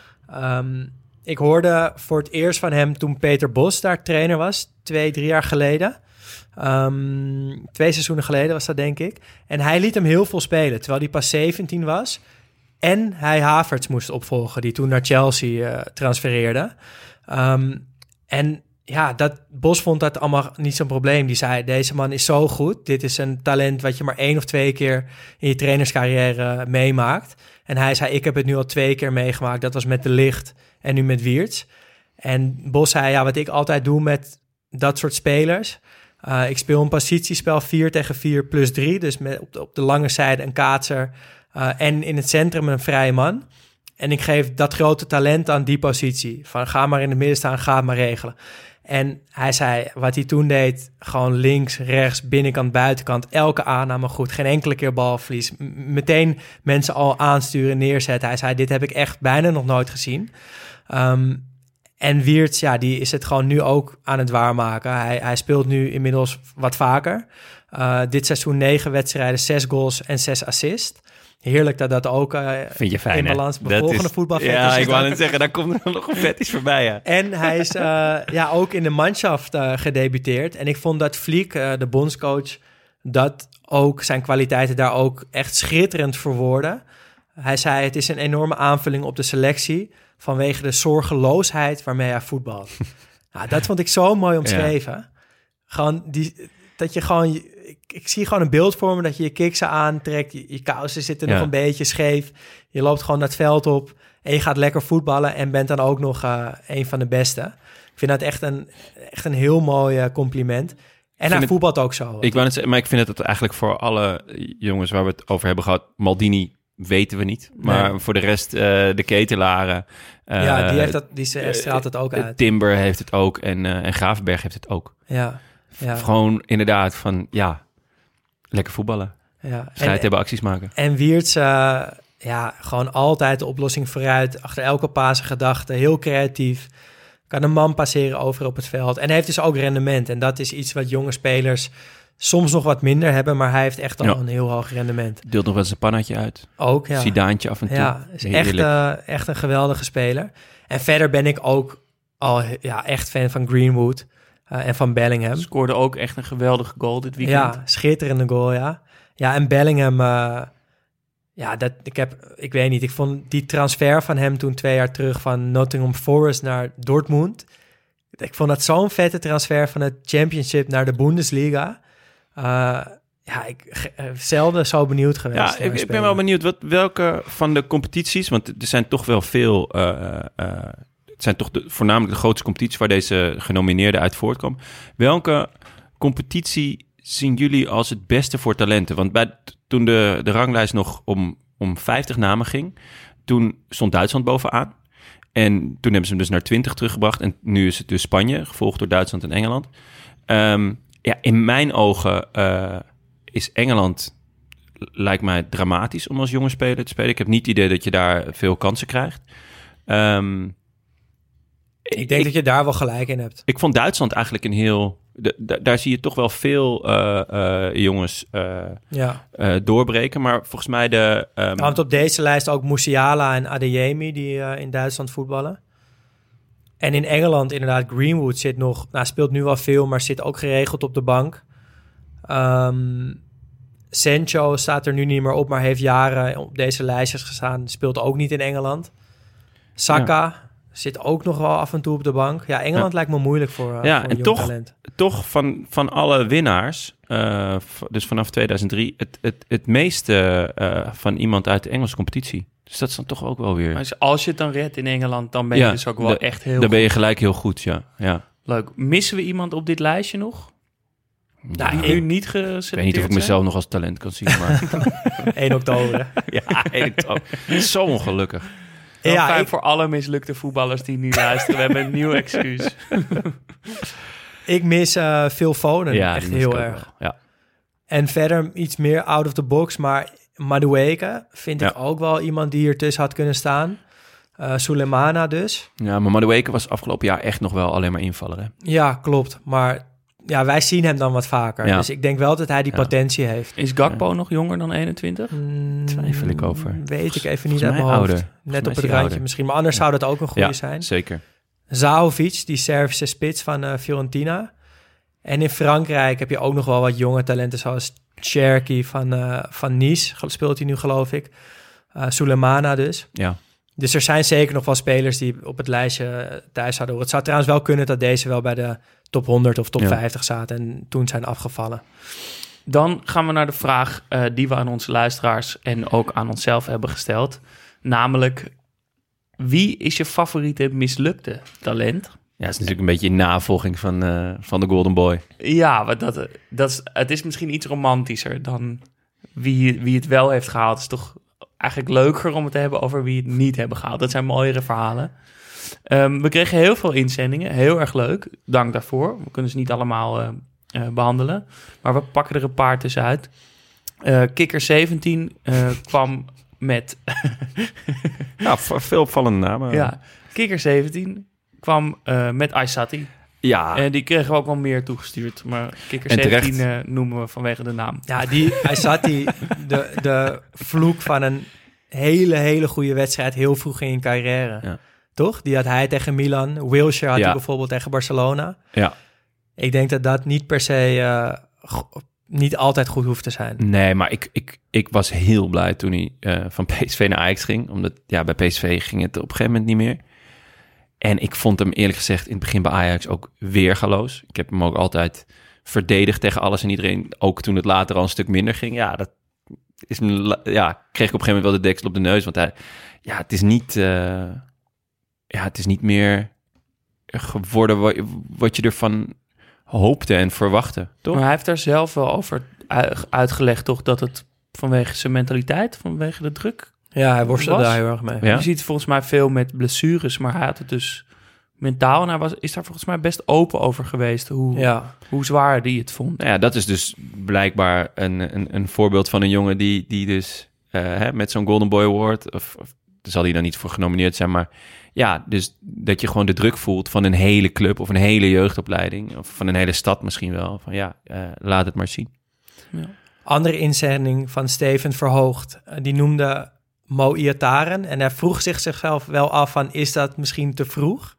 Um, ik hoorde voor het eerst van hem toen Peter Bos daar trainer was, twee, drie jaar geleden. Um, twee seizoenen geleden was dat, denk ik. En hij liet hem heel veel spelen, terwijl hij pas 17 was. En hij Havertz moest opvolgen, die toen naar Chelsea uh, transfereerde. Um, en ja, dat, Bos vond dat allemaal niet zo'n probleem. Die zei, deze man is zo goed. Dit is een talent wat je maar één of twee keer in je trainerscarrière meemaakt. En hij zei, ik heb het nu al twee keer meegemaakt. Dat was met De Licht en nu met Wiertz. En Bos zei, ja, wat ik altijd doe met dat soort spelers... Uh, ik speel een positiespel 4 tegen 4 plus 3. Dus met op de, lange zijde een kaatser. Uh, en in het centrum een vrije man. En ik geef dat grote talent aan die positie. Van ga maar in het midden staan, ga maar regelen. En hij zei, wat hij toen deed, gewoon links, rechts, binnenkant, buitenkant, elke aanname goed, geen enkele keer balverlies. Meteen mensen al aansturen, neerzetten. Hij zei, dit heb ik echt bijna nog nooit gezien. Um, en Wiertz, ja, die is het gewoon nu ook aan het waarmaken. Hij, hij speelt nu inmiddels wat vaker. Uh, dit seizoen negen wedstrijden, zes goals en zes assists. Heerlijk dat dat ook uh, Vind je fijn, in balans bij volgende voetbalfetish Ja, ik wou net zeggen, daar komt er nog een fetish voorbij, ja. En hij is uh, ja, ook in de manschaft uh, gedebuteerd. En ik vond dat Fliek, de bondscoach, dat ook zijn kwaliteiten daar ook echt schitterend verwoorden. Hij zei, het is een enorme aanvulling op de selectie vanwege de zorgeloosheid waarmee hij voetbalt. nou, dat vond ik zo mooi omschreven. Ja. Gewoon die, dat je gewoon, ik, ik, zie gewoon een beeld voor me dat je je kiksen aantrekt, je, je kousen zitten ja. nog een beetje scheef, je loopt gewoon naar het veld op en je gaat lekker voetballen en bent dan ook nog uh, een van de beste. Ik vind dat echt een, echt een heel mooi uh, compliment. En hij voetbalt ook zo. Ik wou net zeggen, maar ik vind het eigenlijk voor alle jongens waar we het over hebben gehad, Maldini weten we niet. Maar nee. voor de rest, uh, de ketelaren. Uh, ja, die, heeft dat, die straalt het ook uit. Timber heeft het ook en, uh, en Gravenberg heeft het ook. Ja. Ja. Gewoon inderdaad van, ja, lekker voetballen. Ja. Strijd hebben, acties maken. En Wiertz, ja, gewoon altijd de oplossing vooruit. Achter elke paas gedachte, heel creatief. Kan een man passeren over op het veld. En heeft dus ook rendement. En dat is iets wat jonge spelers soms nog wat minder hebben, maar hij heeft echt al ja. een heel hoog rendement. Deelt nog wel eens een pannetje uit. Ook, ja. Sidaantje af en toe. Ja, is echt, uh, echt een geweldige speler. En verder ben ik ook al ja, echt fan van Greenwood uh, en van Bellingham. Scoorde ook echt een geweldige goal dit weekend. Ja, schitterende goal, ja. Ja, en Bellingham, uh, ja, dat, ik heb, ik weet niet, ik vond die transfer van hem toen twee jaar terug van Nottingham Forest naar Dortmund. Ik vond dat zo'n vette transfer van het Championship naar de Bundesliga. Uh, ja, ik zelden zo benieuwd geweest. Ja, ik, ik ben wel benieuwd wat, welke van de competities, want er zijn toch wel veel. Uh, het zijn toch de, voornamelijk de grootste competities waar deze genomineerden uit voortkomen. Welke competitie zien jullie als het beste voor talenten? Want bij, toen de, de ranglijst nog om, om 50 namen ging, toen stond Duitsland bovenaan. En toen hebben ze hem dus naar 20 teruggebracht. En nu is het dus Spanje, gevolgd door Duitsland en Engeland. Um, ja, in mijn ogen uh, is Engeland, lijkt mij dramatisch om als jonge speler te spelen. Ik heb niet het idee dat je daar veel kansen krijgt. Um, ik denk ik, dat je daar wel gelijk in hebt. Ik vond Duitsland eigenlijk een heel... De, daar zie je toch wel veel uh, uh, jongens ja. doorbreken. Maar volgens mij de... Um... Ja, want op deze lijst ook Musiala en Adeyemi die in Duitsland voetballen. En in Engeland inderdaad, Greenwood zit nog, nou speelt nu wel veel, maar zit ook geregeld op de bank. Um, Sancho staat er nu niet meer op, maar heeft jaren op deze lijstjes gestaan. Speelt ook niet in Engeland. Saka. Zit ook nog wel af en toe op de bank. Ja, Engeland ja. lijkt me moeilijk voor, uh, ja, voor en toch, talent. toch van, van alle winnaars, uh, dus vanaf 2003, het, het, het meeste uh, van iemand uit de Engelse competitie. Dus dat is dan toch ook wel weer... Maar als je het dan redt in Engeland, dan ben je ja, dus ook wel de, echt heel Dan goed. ben je gelijk heel goed, ja. ja. Leuk. Missen we iemand op dit lijstje nog? Nou, die nu niet geselecteerd Ik weet niet of ik mezelf nog als talent kan zien, maar... 1 oktober. ja, 1 oktober. Zo ongelukkig. Wel ja, fijn ik... voor alle mislukte voetballers die nu luisteren. We hebben een nieuw excuus. ik mis uh, Phil Foden ja, echt heel erg. Ja. En verder iets meer out of the box, maar Madueke vind Ja. ik ook wel iemand die hier tussen had kunnen staan. Eh Sulemana dus. Ja, maar Madueke was afgelopen jaar echt nog wel alleen maar invaller. Hè? Ja, klopt. Maar ja, wij zien hem dan wat vaker. Ja. Dus ik denk wel dat hij die Ja. potentie heeft. Is Gakpo nog jonger dan 21? Twijfel ik over. Weet ik even niet uit mijn hoofd. ouder. Net op het randje ouder. misschien. Maar anders zou dat ook een goede Ja, zijn. zeker. Zahovic, die Servische spits van eh, Fiorentina. En in Frankrijk heb je ook nog wel wat jonge talenten zoals Cherky van, eh, van Nice. Speelt hij nu geloof ik. Eh Sulemana dus. Ja. Dus er zijn zeker nog wel spelers die op het lijstje eh, thuis zouden horen. Het zou trouwens wel kunnen dat deze wel bij de top 100 of top Ja. 50 zaten en toen zijn afgevallen. Dan gaan we naar de vraag eh, die we aan onze luisteraars en ook aan onszelf hebben gesteld. Namelijk, wie is je favoriete mislukte talent? Ja, het is natuurlijk een beetje in navolging van, eh, van de Golden Boy. Ja, want dat, dat is, het is misschien iets romantischer dan wie, wie het wel heeft gehaald. Het is toch eigenlijk leuker om het te hebben over wie het niet hebben gehaald. Dat zijn mooiere verhalen. Ehm, we kregen heel veel inzendingen. Heel erg leuk. Dank daarvoor. We kunnen ze niet allemaal eh, eh, behandelen. Maar we pakken er een paar tussenuit. Eh Kikker 17 eh, kwam met... Ja, veel opvallende namen. ja, Kikker 17 kwam eh, met Aysati. Ja. En die kregen we ook wel meer toegestuurd. Maar Kikker En 17 terecht. eh, noemen we vanwege de naam. Ja, die, die, de, de vloek van een hele, hele goede wedstrijd heel vroeg in je carrière. Ja. Toch? Die had hij tegen Milan. Wilshire had Ja. hij bijvoorbeeld tegen Barcelona. Ja. Ik denk dat dat niet per se, eh, niet altijd goed hoeft te zijn. Nee, maar ik, ik, ik was heel blij toen hij eh, van PSV naar Ajax ging. Omdat ja, bij PSV ging het op een gegeven moment niet meer. En ik vond hem eerlijk gezegd in het begin bij Ajax ook weergaloos. Ik heb hem ook altijd verdedigd tegen alles en iedereen. Ook toen het later al een stuk minder ging. Ja, dat is me, ja, kreeg ik op een gegeven moment wel de deksel op de neus. Want hij, ja, het is niet, eh, ja, het is niet meer geworden wat, wat je ervan hoopte en verwachtte. Toch? Maar hij heeft daar zelf wel over uitgelegd, toch? Dat het vanwege zijn mentaliteit, vanwege de druk. Ja, hij worstelde daar heel erg mee. Ja? Je ziet volgens mij veel met blessures, maar hij had het dus mentaal. En hij was, is daar volgens mij best open over geweest hoe, Ja. hoe zwaar die het vond. Nou ja, dat is dus blijkbaar een, een, een voorbeeld van een jongen die, die dus eh, hè, met zo'n Golden Boy Award, of, zal hij dan niet voor genomineerd zijn, maar ja, dus dat je gewoon de druk voelt van een hele club of een hele jeugdopleiding, of van een hele stad misschien wel, van ja, eh, laat het maar zien. Andere inzending van Steven Verhoogd, eh, die noemde Mo Iataren. En hij vroeg zich zichzelf wel af van, is dat misschien te vroeg?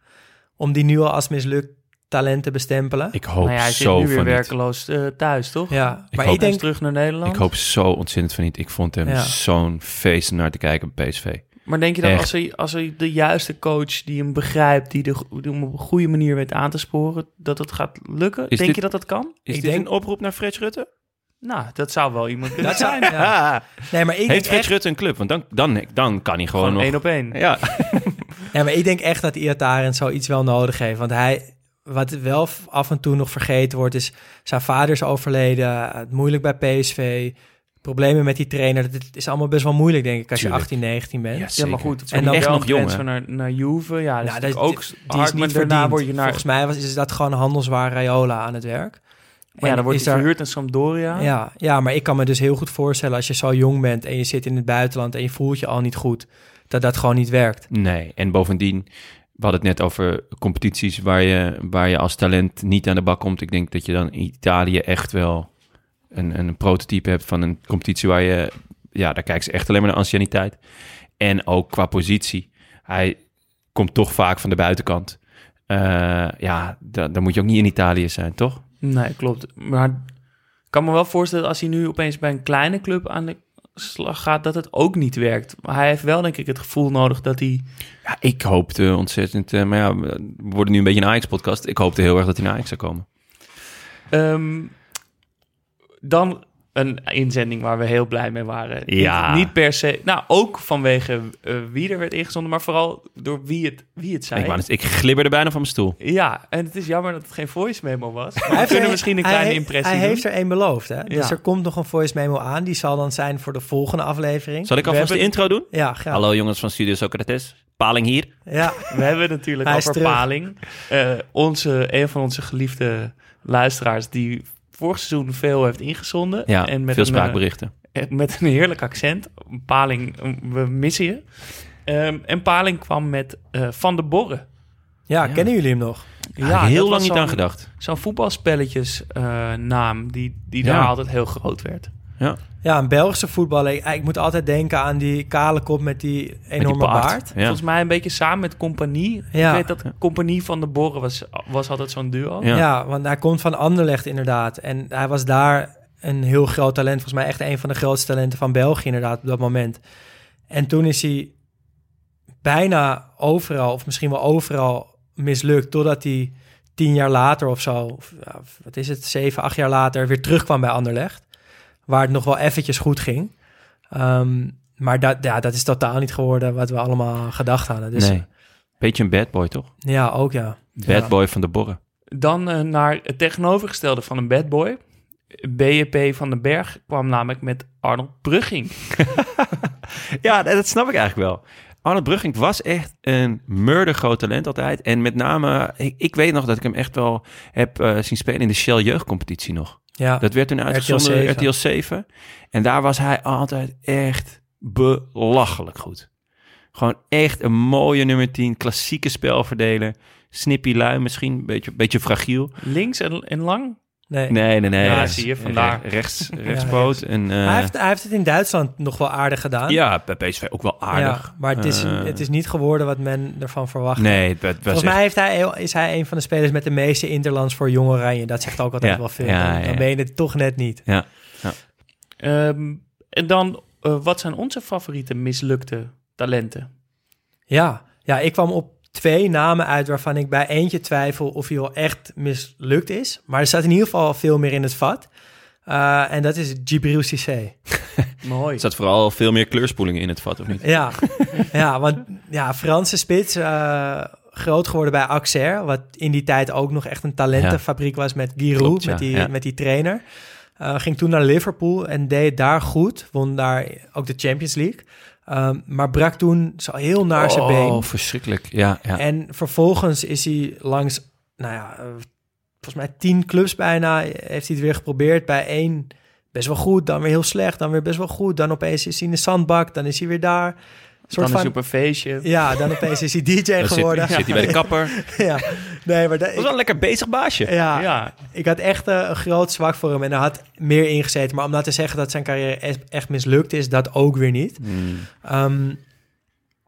Om die nu al als mislukt talent te bestempelen? Ik hoop Nou ja, hij zit zo nu weer werkeloos eh, thuis, toch? Ja, Ik maar hoop- ik denk... terug naar Nederland. Ik hoop zo ontzettend van niet. Ik vond hem Ja. zo'n feest naar te kijken bij PSV. Maar denk je Echt. als hij, als hij de juiste coach die hem begrijpt, die, de, die hem op een goede manier weet aan te sporen, dat het gaat lukken? Is denk dit- je dat dat kan? Is Ik dit denk- een oproep naar Frits Rutte? Nou, dat zou wel iemand kunnen Dat zijn. ja. Nee, maar ik Heeft Frits echt... Rutte een club? Want dan, dan, dan kan hij gewoon, Gewoon nog... één op één. Ja, Ja, maar ik denk echt dat Iataren zoiets wel nodig heeft. Want hij, wat wel af en toe nog vergeten wordt, is zijn vader is overleden. Het moeilijk bij PSV. Problemen met die trainer. Het is allemaal best wel moeilijk, denk ik, als Tuurlijk. je 18, 19 bent. Ja, maar goed, En dan echt nog jong, naar, naar Juve. Ja, dat is dat- ook die hard, is niet maar daarna word je naar... Volgens mij was, is dat gewoon handelswaar Raiola aan het werk. ja, dan wordt hij daar- verhuurd aan Sampdoria. Ja, ja, maar ik kan me dus heel goed voorstellen als je zo jong bent en je zit in het buitenland en je voelt je al niet goed, dat dat gewoon niet werkt. Nee, en bovendien, we hadden het net over competities waar je, waar je als talent niet aan de bak komt. Ik denk dat je dan in Italië echt wel een, een prototype hebt van een competitie waar je, ja, daar kijken ze echt alleen maar naar anciëniteit. En ook qua positie. Hij komt toch vaak van de buitenkant. Eh, ja, da- dan moet je ook niet in Italië zijn, toch? Nee, klopt. Maar ik kan me wel voorstellen dat als hij nu opeens bij een kleine club aan de slag gaat, dat het ook niet werkt. Maar hij heeft wel, denk ik, het gevoel nodig dat hij... Ja, ik hoopte ontzettend, eh, maar ja, we worden nu een beetje een Ajax-podcast. Ik hoopte heel erg dat hij naar Ajax zou komen. Ehm, dan een inzending waar we heel blij mee waren. Ja. Niet, niet per se... Nou, ook vanwege eh, wie er werd ingezonden, maar vooral door wie het, wie het zei. Ik, wou ik glibberde bijna van mijn stoel. Ja, en het is jammer dat het geen voice memo was. Maar Hij we kunnen misschien een hij kleine he- impressie Hij doen. heeft er één beloofd, hè? Dus Ja. er komt nog een voice memo aan. Die zal dan zijn voor de volgende aflevering. Zal ik alvast de intro doen? Ja, graag. Hallo jongens van Studio Socrates. Paling hier. Ja, We hebben natuurlijk Hij over terug. Paling. Eh, onze, een van onze geliefde luisteraars die vorig seizoen veel heeft ingezonden. Ja, en met veel een, spraakberichten. eh, eh, met een heerlijk accent. Paling, we missen je. Ehm, en Paling kwam met eh, Van de Borren. Ja, kennen jullie hem nog? Ja, heel lang niet aan gedacht. Zo'n voetbalspelletjes eh, naam die, die Ja. daar altijd heel groot werd. Ja. Ja, een Belgische voetballer. Ik, ik moet altijd denken aan die kale kop met die enorme baard. baard. Ja. Volgens mij een beetje samen met Compagnie. Ja. Ik weet dat Compagnie van de Borren was, was altijd zo'n duo. Ja. Ja. want hij komt van Anderlecht inderdaad. En hij was daar een heel groot talent. Volgens mij echt een van de grootste talenten van België inderdaad op dat moment. En toen is hij bijna overal, of misschien wel overal mislukt. Totdat hij tien jaar later of zo, of, wat is het, zeven, acht jaar later... weer terugkwam bij Anderlecht. Waar het nog wel eventjes goed ging. Ehm, maar dat, ja, dat is totaal niet geworden wat we allemaal gedacht hadden. Dus nee. Beetje een bad boy, toch? ja, ook ja. Bad Ja. boy van de borren. Dan eh, naar het tegenovergestelde van een bad boy. BJP van den Berg kwam namelijk met Arnold Brugging. Ja, dat snap ik eigenlijk wel. Arnold Brugging was echt een murdergroot talent altijd. En met name, ik, ik weet nog dat ik hem echt wel heb eh, zien spelen in de Shell jeugdcompetitie nog. Ja. Dat werd toen uitgezonden, RTL 7. RTL 7. En daar was hij altijd echt belachelijk goed. Gewoon echt een mooie nummer 10, klassieke spelverdeler. Snippy lui, misschien een beetje, beetje fragiel. Links en, en lang. Nee. Nee, nee, nee. Ja, rechts- zie je, vandaar. re- Rechts, rechtspoot. En, eh, Hij, heeft, hij heeft het in Duitsland nog wel aardig gedaan. ja, bij PSV ook wel aardig. Ja, maar het is, Eh, het is niet geworden wat men ervan verwacht. Nee, het, Volgens echt- mij heeft hij, is hij een van de spelers met de meeste interlands voor Jong Oranje. Dat zegt ook altijd Ja, wel veel. ja, dan, ja, dan ja. ben je het toch net niet. Ja. Ehm, en dan, eh, wat zijn onze favoriete mislukte talenten? Ja, ja, ik kwam op twee namen uit waarvan ik bij eentje twijfel of hij wel echt mislukt is. Maar er staat in ieder geval veel meer in het vat. Eh, en dat is Djibril Cissé. Mooi. Er zat vooral veel meer kleurspoelingen in het vat, of niet? Ja, ja want ja, Franse spits, eh, groot geworden bij Auxerre, wat in die tijd ook nog echt een talentenfabriek was met Giroud, Klopt, ja, met, die, ja. met die trainer. Eh, ging toen naar Liverpool en deed daar goed, won daar ook de Champions League. Ehm, maar brak toen zo heel naar zijn been. Oh, verschrikkelijk. Ja, ja. En vervolgens is hij langs, nou ja, eh, volgens mij tien clubs bijna, heeft hij het weer geprobeerd. Bij één best wel goed, dan weer heel slecht, dan weer best wel goed. Dan opeens is hij in de zandbak, dan is hij weer daar. Dan hij van, op een feestje. ja, dan opeens is hij DJ Dan zit, geworden. zit hij bij de kapper. ja, nee, maar dat, was wel een lekker bezig baasje. ja, Ja, ik had echt eh, een groot zwak voor hem en er had meer ingezeten. Maar om nou te zeggen dat zijn carrière echt, mislukt is, dat ook weer niet. Hmm. Ehm,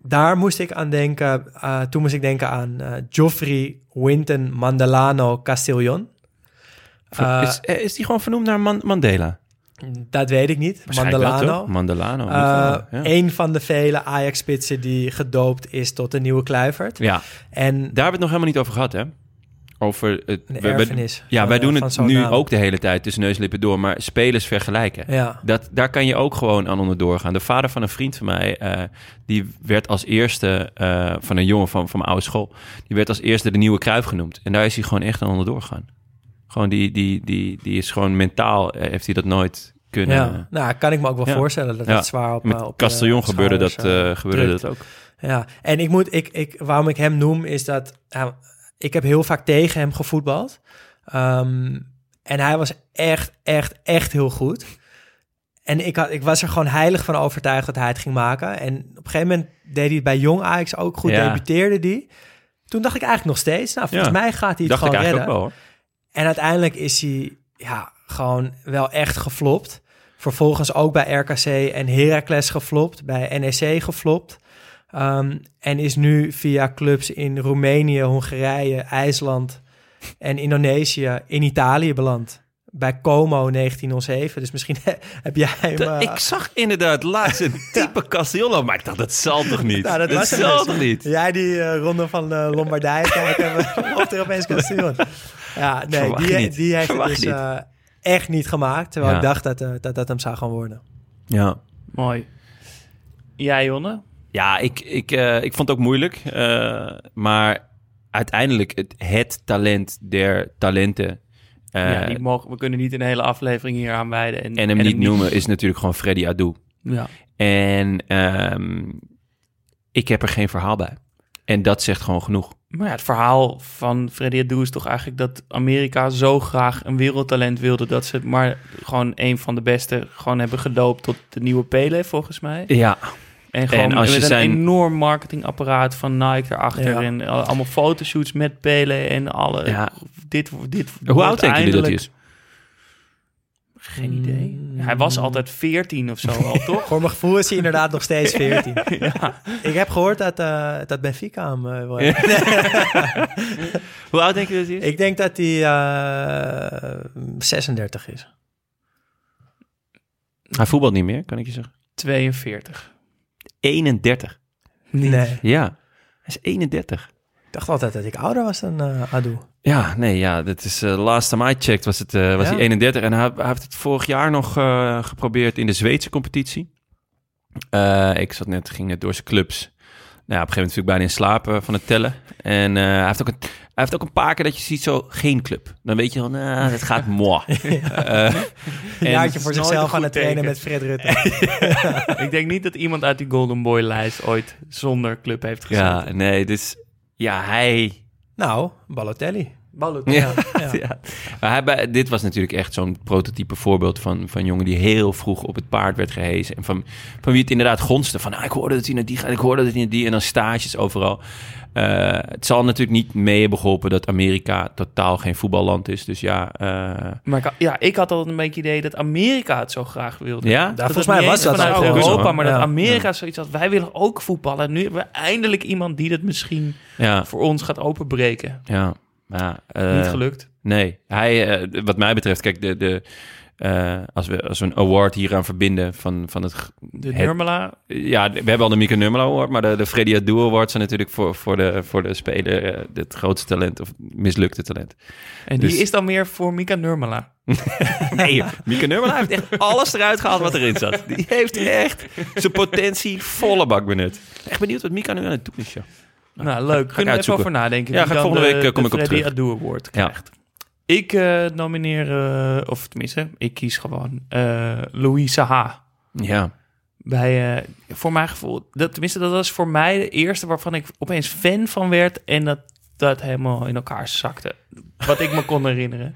daar moest ik aan denken, eh, toen moest ik denken aan eh Geoffrey Winton Mandelano Castillon. Eh, is, is die gewoon vernoemd naar Man- Mandela? Dat weet ik niet. Wel, Mandelano. Mandelano. Eh, ja. Een van de vele Ajax-spitsen die gedoopt is tot een nieuwe Kluivert. ja, En daar hebben we het nog helemaal niet over gehad, hè? Over het, een we- ja, van, wij eh, doen het nu naam. ook de hele tijd tussen neus en lippen door, maar spelers vergelijken. Ja, Dat, daar kan je ook gewoon aan onderdoor gaan. De vader van een vriend van mij, eh, die werd als eerste van een jongen van, van mijn oude school, die werd als eerste de nieuwe Kruif genoemd. En daar is hij gewoon echt aan onderdoor gaan. Gewoon die, die, die, die is gewoon mentaal, eh, heeft hij dat nooit kunnen. ja. nou, kan ik me ook wel Ja. voorstellen dat Ja. het zwaar op Met eh, op Castellon de gebeurde, dat, eh, gebeurde dat ook. Ja, en ik moet, ik, ik, waarom ik hem noem, is dat ik heb heel vaak tegen hem gevoetbald. Ehm, en hij was echt, echt, echt heel goed. En ik, had, ik was er gewoon heilig van overtuigd dat hij het ging maken. En op een gegeven moment deed hij het bij Jong Ajax ook goed, Ja. debuteerde die. Toen dacht ik eigenlijk nog steeds, nou, volgens mij gaat hij het Dacht gewoon redden. ook wel hoor. En uiteindelijk is hij ja, gewoon wel echt geflopt. Vervolgens ook bij RKC en Heracles geflopt, bij NEC geflopt. Ehm, en is nu via clubs in Roemenië, Hongarije, IJsland en Indonesië in Italië beland. Bij Como 1907. Dus misschien heb jij hem... De- eh, ik zag inderdaad laatst een type Castiello, maar ik dacht, dat zal toch niet? Nou, dat dat was zal toch niet? Jij die eh, ronde van eh, Lombardije kijken, of er opeens Castillon. Ja, nee, Verwacht die, niet. die heeft het dus niet. eh, echt niet gemaakt. Terwijl Ja. ik dacht dat, eh, dat dat hem zou gaan worden. Ja. mooi. Jij, Jonne? Ja, ik, ik, eh, ik vond het ook moeilijk. eh, maar uiteindelijk het, het talent der talenten. eh, ja, die mogen, we kunnen niet een hele aflevering hier aan wijden. En, en hem niet noemen is natuurlijk gewoon Freddy Adu. Ja. En ehm, ik heb er geen verhaal bij. En dat zegt gewoon genoeg. Maar ja, het verhaal van Freddy Adu is toch eigenlijk dat Amerika zo graag een wereldtalent wilde dat ze maar gewoon een van de beste gewoon hebben gedoopt tot de nieuwe Pele volgens mij. Ja. En gewoon En als je met een zijn- enorm marketingapparaat van Nike erachter Ja. en al- allemaal fotoshoots met Pele en alle Ja. dit dit Hoe oud denken jullie dat hij is? Geen idee. Hij was altijd 14 of zo al, toch? Voor mijn gevoel is hij inderdaad nog steeds 14. ja. Ik heb gehoord dat, eh, dat Benfica hem eh, wil hebben. Hoe oud denken jullie dat hij is? Ik denk dat hij eh, 36 is. Hij voetbalt niet meer, kan ik je zeggen. 42. 31. Nee. Ja, hij is 31. Ik dacht altijd dat ik ouder was dan eh Adu. Ja, nee, ja, dat is uh, last time I checked was, het, uh, was Ja? hij 31 en hij, hij heeft het vorig jaar nog uh, geprobeerd in de Zweedse competitie. Uh, ik zat net, ging net door zijn clubs. Nou ja, op een gegeven moment viel ik bijna in slaap uh, van het tellen. En uh, hij, heeft ook een, hij heeft ook een paar keer dat je ziet zo geen club. Dan weet je wel, nou, het gaat moi. ja. Uh, een jaartje voor zichzelf aan het trainen teken. met Fred Rutte. Ik denk niet dat iemand uit die Golden Boy lijst ooit zonder club heeft gezeten. ja, nee, dus ja, hij... nou, Balotelli. Balotelli. Ja, Ja. ja. Maar hij, bij- dit was natuurlijk echt zo'n prototype voorbeeld van, van een jongen die heel vroeg op het paard werd gehezen. En van, van wie het inderdaad gonste. Van, ah, ik hoorde dat hij naar die gaat, ik hoorde dat hij naar die. En dan stages overal. Eh, het zal natuurlijk niet mee hebben geholpen dat Amerika totaal geen voetballand is. Dus ja, eh, Maar ik, had- ja, ik had altijd een beetje het idee dat Amerika het zo graag wilde. Ja? Dat volgens mij was dat vanuit Europa, zo. maar dat Ja. Amerika zoiets had. Wij willen ook voetballen. En nu hebben we eindelijk iemand die dat misschien ja, voor ons gaat openbreken. ja. Maar, eh, niet gelukt. Nee, hij, eh, wat mij betreft, kijk, de, de, eh, als, we, als we een award hieraan verbinden van, van het, De Nurmela. Ja, we hebben al de Mika Nurmela Award, maar de, de Freddy Adu Awards zijn natuurlijk voor, voor, de, voor de speler eh, het grootste talent of mislukte talent. En die Dus- is dan meer voor Mika Nurmela. Nee, Mika Nurmela heeft echt alles eruit gehaald wat erin zat. Die heeft echt zijn potentie volle bak benut. Echt benieuwd wat Mika nu aan het doen is, joh. Nou, leuk. Kunnen we even over nadenken. Ja, ga volgende de- week, eh, kom ik op Freddy terug. Adu Award Ja. Ik eh, nomineer, eh, of tenminste, ik kies gewoon eh Louis Saha. Ja, Bij, eh, voor mijn gevoel, dat, tenminste, dat was voor mij de eerste waarvan ik opeens fan van werd en dat dat helemaal in elkaar zakte. Wat ik me kon herinneren.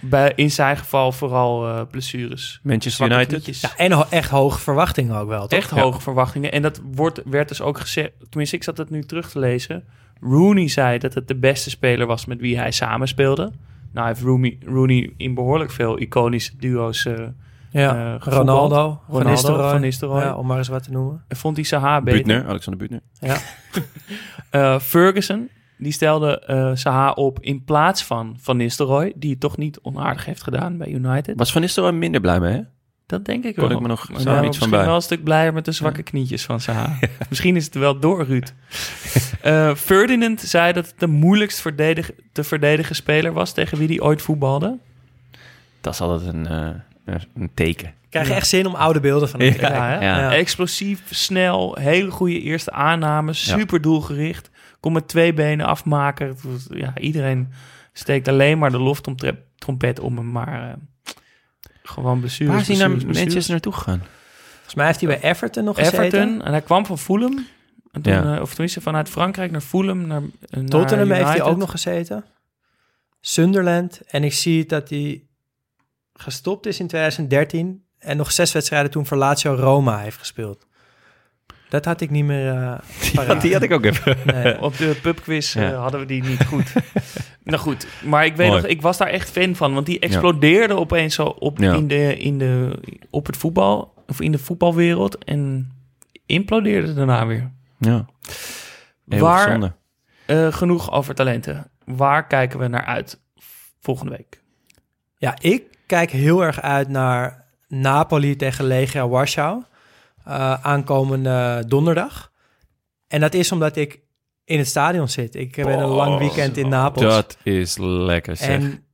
Bij, in zijn geval vooral eh blessures. Manchester United. Ja, en ho- echt hoge verwachtingen ook wel, toch? Echt hoge verwachtingen. En dat wordt, werd dus ook gezegd, tenminste ik zat het nu terug te lezen. Rooney zei dat het de beste speler was met wie hij samenspeelde. Nou heeft Rooney, Rooney in behoorlijk veel iconische duo's eh, Ja, eh. Ronaldo, Van Ronaldo, Nistelrooy. Van Nistelrooy. Ja, om maar eens wat te noemen. En vond hij Saha beter. Butner, Alexander Butner. Ja. Eh, Ferguson, die stelde eh Saha op in plaats van Van Nistelrooy, die het toch niet onaardig heeft gedaan bij United. Was Van Nistelrooy minder blij mee, hè? Dat denk ik Kon wel. ik me nog zo nou, iets van bij. wel een stuk blijer met de zwakke knietjes van Saha. misschien is het wel door, Ruud. Eh, Ferdinand zei dat het de moeilijkst verdedig- te verdedigen speler was tegen wie hij ooit voetbalde. Dat is altijd een, eh, een teken. Ik krijg echt zin om oude beelden van hem te Ja, kijken. hè? ja. Explosief, snel, hele goede eerste aanname, super doelgericht. Kon met twee benen afmaken. Ja, iedereen steekt alleen maar de loftrompet om hem, maar eh, gewoon blessures. Waar is hij naar. Manchester naartoe gegaan? Volgens mij heeft hij bij Everton nog gezeten. Everton. En hij kwam van Fulham. En toen, Ja. eh, of tenminste vanuit Frankrijk naar Fulham. Naar, eh, naar Tottenham heeft hij ook nog gezeten. Sunderland. En ik zie dat hij gestopt is in 2013. En nog zes wedstrijden toen voor Lazio Roma heeft gespeeld. Dat had ik niet meer eh die had ik ook even. Nee. Op de pubquiz eh, Ja. hadden we die niet goed. nou goed, maar ik weet Mooi. nog, ik was daar echt fan van. Want die explodeerde opeens zo op, Ja. in de, in de, op het voetbal. Of in de voetbalwereld. En implodeerde daarna weer. Ja. Heel Waar- zonde. Eh, genoeg over talenten. Waar kijken we naar uit volgende week? Ja, ik kijk heel erg uit naar Napoli tegen Legia Warschau. Eh, aankomende donderdag. En dat is omdat ik in het stadion zit. Ik ben een lang weekend in Napels. Dat is lekker zeg. En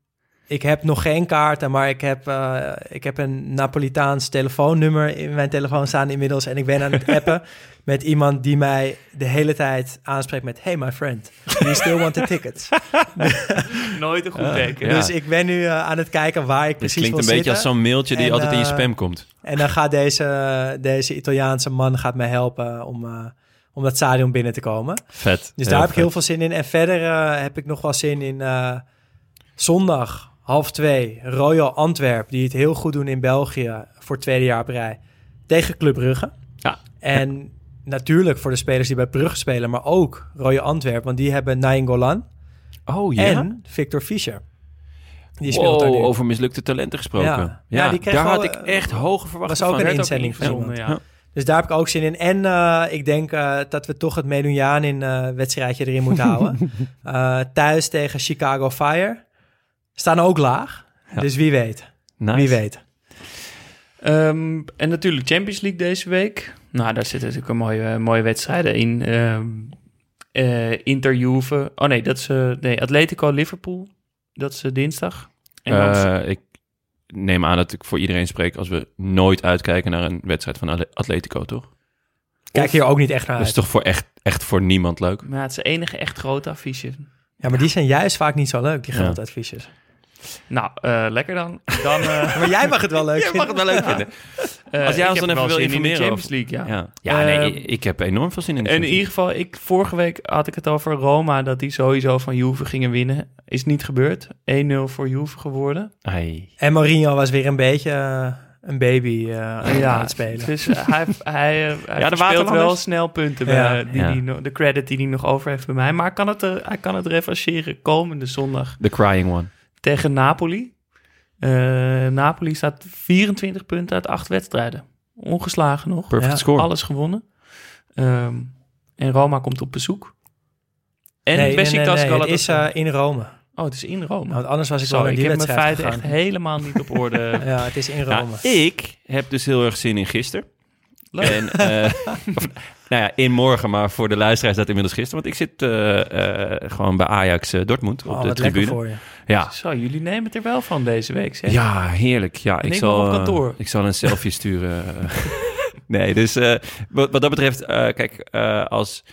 ik heb nog geen kaarten, maar ik heb, eh, ik heb een Napolitaans telefoonnummer in mijn telefoon staan inmiddels. En ik ben aan het appen met iemand die mij de hele tijd aanspreekt met... Hey my friend, do you still want the tickets? Nooit een goed Ja. teken. Ja. Dus ik ben nu eh, aan het kijken waar ik Dit precies klinkt wil een beetje zitten. als zo'n mailtje die En, altijd in je eh, spam komt. En dan gaat deze, deze Italiaanse man gaat mij helpen om, eh, om dat stadion binnen te komen. Vet. Dus daar heb ik heel veel zin in. En verder eh, heb ik nog wel zin in eh, zondag half twee Royal Antwerp, die het heel goed doen in België voor het tweede jaar op rij tegen Club Brugge. Ja. En natuurlijk voor de spelers die bij Brugge spelen, maar ook Royal Antwerp, want die hebben Nainggolan Oh ja? en Victor Fischer. Die speelt daar Wow, nu. over mislukte talenten gesproken. Ja. Ja, Ja, die kreeg daar wel, had ik eh, echt hoge verwachtingen was ook van. een Werd ook inzending van ingezonden, iemand. ja. Dus daar heb ik ook zin in. En eh, ik denk eh, dat we toch het Medunjaan in eh wedstrijdje erin moeten houden. Eh, thuis tegen Chicago Fire. Staan ook laag. Ja. Dus wie weet. Nice. Wie weet. Ehm, en natuurlijk Champions League deze week. Nou, daar zitten natuurlijk een mooie, mooie wedstrijden in. Ehm eh, Inter Juve. Oh nee, dat is eh, nee, Atletico Liverpool. Dat is eh, dinsdag. En Eh, ik neem aan dat ik voor iedereen spreek als we nooit uitkijken naar een wedstrijd van Atletico, toch? Kijk hier ook niet echt naar Dat is uit. toch voor echt, echt voor niemand leuk? maar het is de enige echt grote affiche. Ja, maar die zijn juist vaak niet zo leuk, die Ja. geldadviesjes. Nou, eh, lekker dan. dan eh, Maar jij mag het wel leuk Jij mag het wel leuk vinden. eh, Als jij ons dan even wil zin in de informeren Champions League, ja. Ja, ja nee, Ehm, ik, ik heb enorm veel zin in. de En in ieder geval, ik, vorige week had ik het over Roma, dat die sowieso van Juve gingen winnen. Is niet gebeurd. 1-0 voor Juve geworden. Ai. En Mourinho was weer een beetje een baby eh, aan het spelen. Dus hij, hij, hij Ja, de speelt wel snel punten. Ja. bij, die Ja. die de credit die hij nog over heeft bij mij. Maar hij kan het, eh, hij kan het revancheren komende zondag The crying one. Tegen Napoli. Eh, Napoli staat 24 punten uit 8 wedstrijden. Ongeslagen nog. Perfect Ja, score. Alles gewonnen. Ehm, en Roma komt op bezoek. En nee, nee, nee, Besiktas nee, het is eh, in Rome. Oh, het is in Rome. Nou, want anders was ik Zo, wel naar ik die heb mijn wedstrijd feiten gegaan. echt helemaal niet op orde. Ja, het is in Ja, Rome. ik heb dus heel erg zin in gisteren. Leuk. En, eh, of, nou ja, in morgen, maar voor de luisteraars dat inmiddels gisteren. Want ik zit eh, eh, gewoon bij Ajax Dortmund op Oh, de tribune. voor je. Ja. Zo, jullie nemen het er wel van deze week, zeg. ja, heerlijk. Ja, ik, zal, nog op kantoor. ik zal een selfie sturen. nee, dus wat, wat dat betreft, kijk, als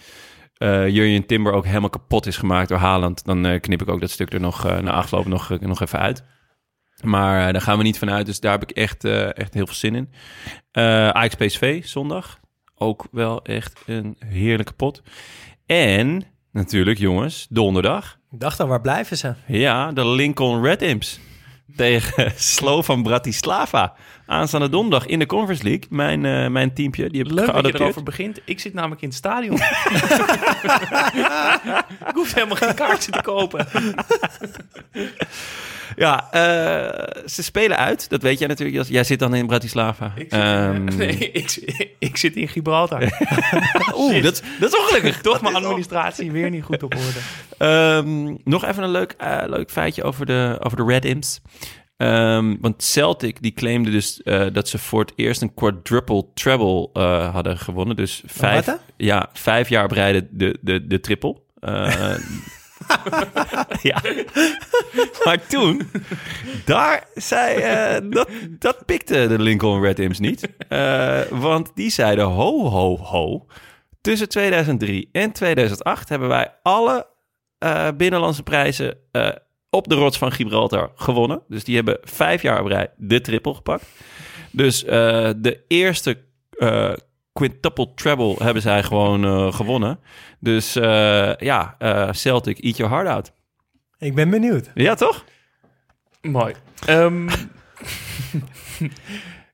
eh Jurjen Timber ook helemaal kapot is gemaakt door Haaland, dan knip ik ook dat stuk er nog eh, na afloop nog, nog even uit. Maar eh, daar gaan we niet van uit, dus daar heb ik echt, eh, echt heel veel zin in. Eh Ajax PSV, zondag. Ook wel echt een heerlijke pot. En natuurlijk, jongens, donderdag. Ik dacht al, waar blijven ze? Ja, de Lincoln Red Imps tegen Slovan Bratislava. Aanstaande donderdag in de Conference League. Mijn, eh, mijn teampje, die heb Leuk dat je geadopteerd. erover begint. Ik zit namelijk in het stadion. ik hoef helemaal geen kaartje te kopen. Ja, eh, ze spelen uit. Dat weet jij natuurlijk. Jij zit dan in Bratislava. Ik zit, Ehm, nee, ik, zit- ik zit in Gibraltar. Oeh, dat, dat is ongelukkig. Toch Dat mijn al- administratie weer niet goed op orde. Ehm, nog even een leuk, eh, leuk feitje over de, over de Red Imps. Ehm, want Celtic die claimde dus eh, dat ze voor het eerst een quadruple treble eh, hadden gewonnen. Dus vijf, wat, ja, vijf jaar rij de, de, de, triple. Eh, ja. maar toen, daar zei, dat, dat pikte de Lincoln Red Imps niet. Want die zeiden ho, ho, ho. Tussen 2003 en 2008 hebben wij alle binnenlandse prijzen op de rots van Gibraltar gewonnen. Dus die hebben vijf jaar op rij de triple gepakt. Dus eh, de eerste eh, quintuple treble hebben zij gewoon eh, gewonnen. Dus eh, ja, eh, Celtic, eat your heart out. Ik ben benieuwd. Ja, toch? Mooi. Ehm,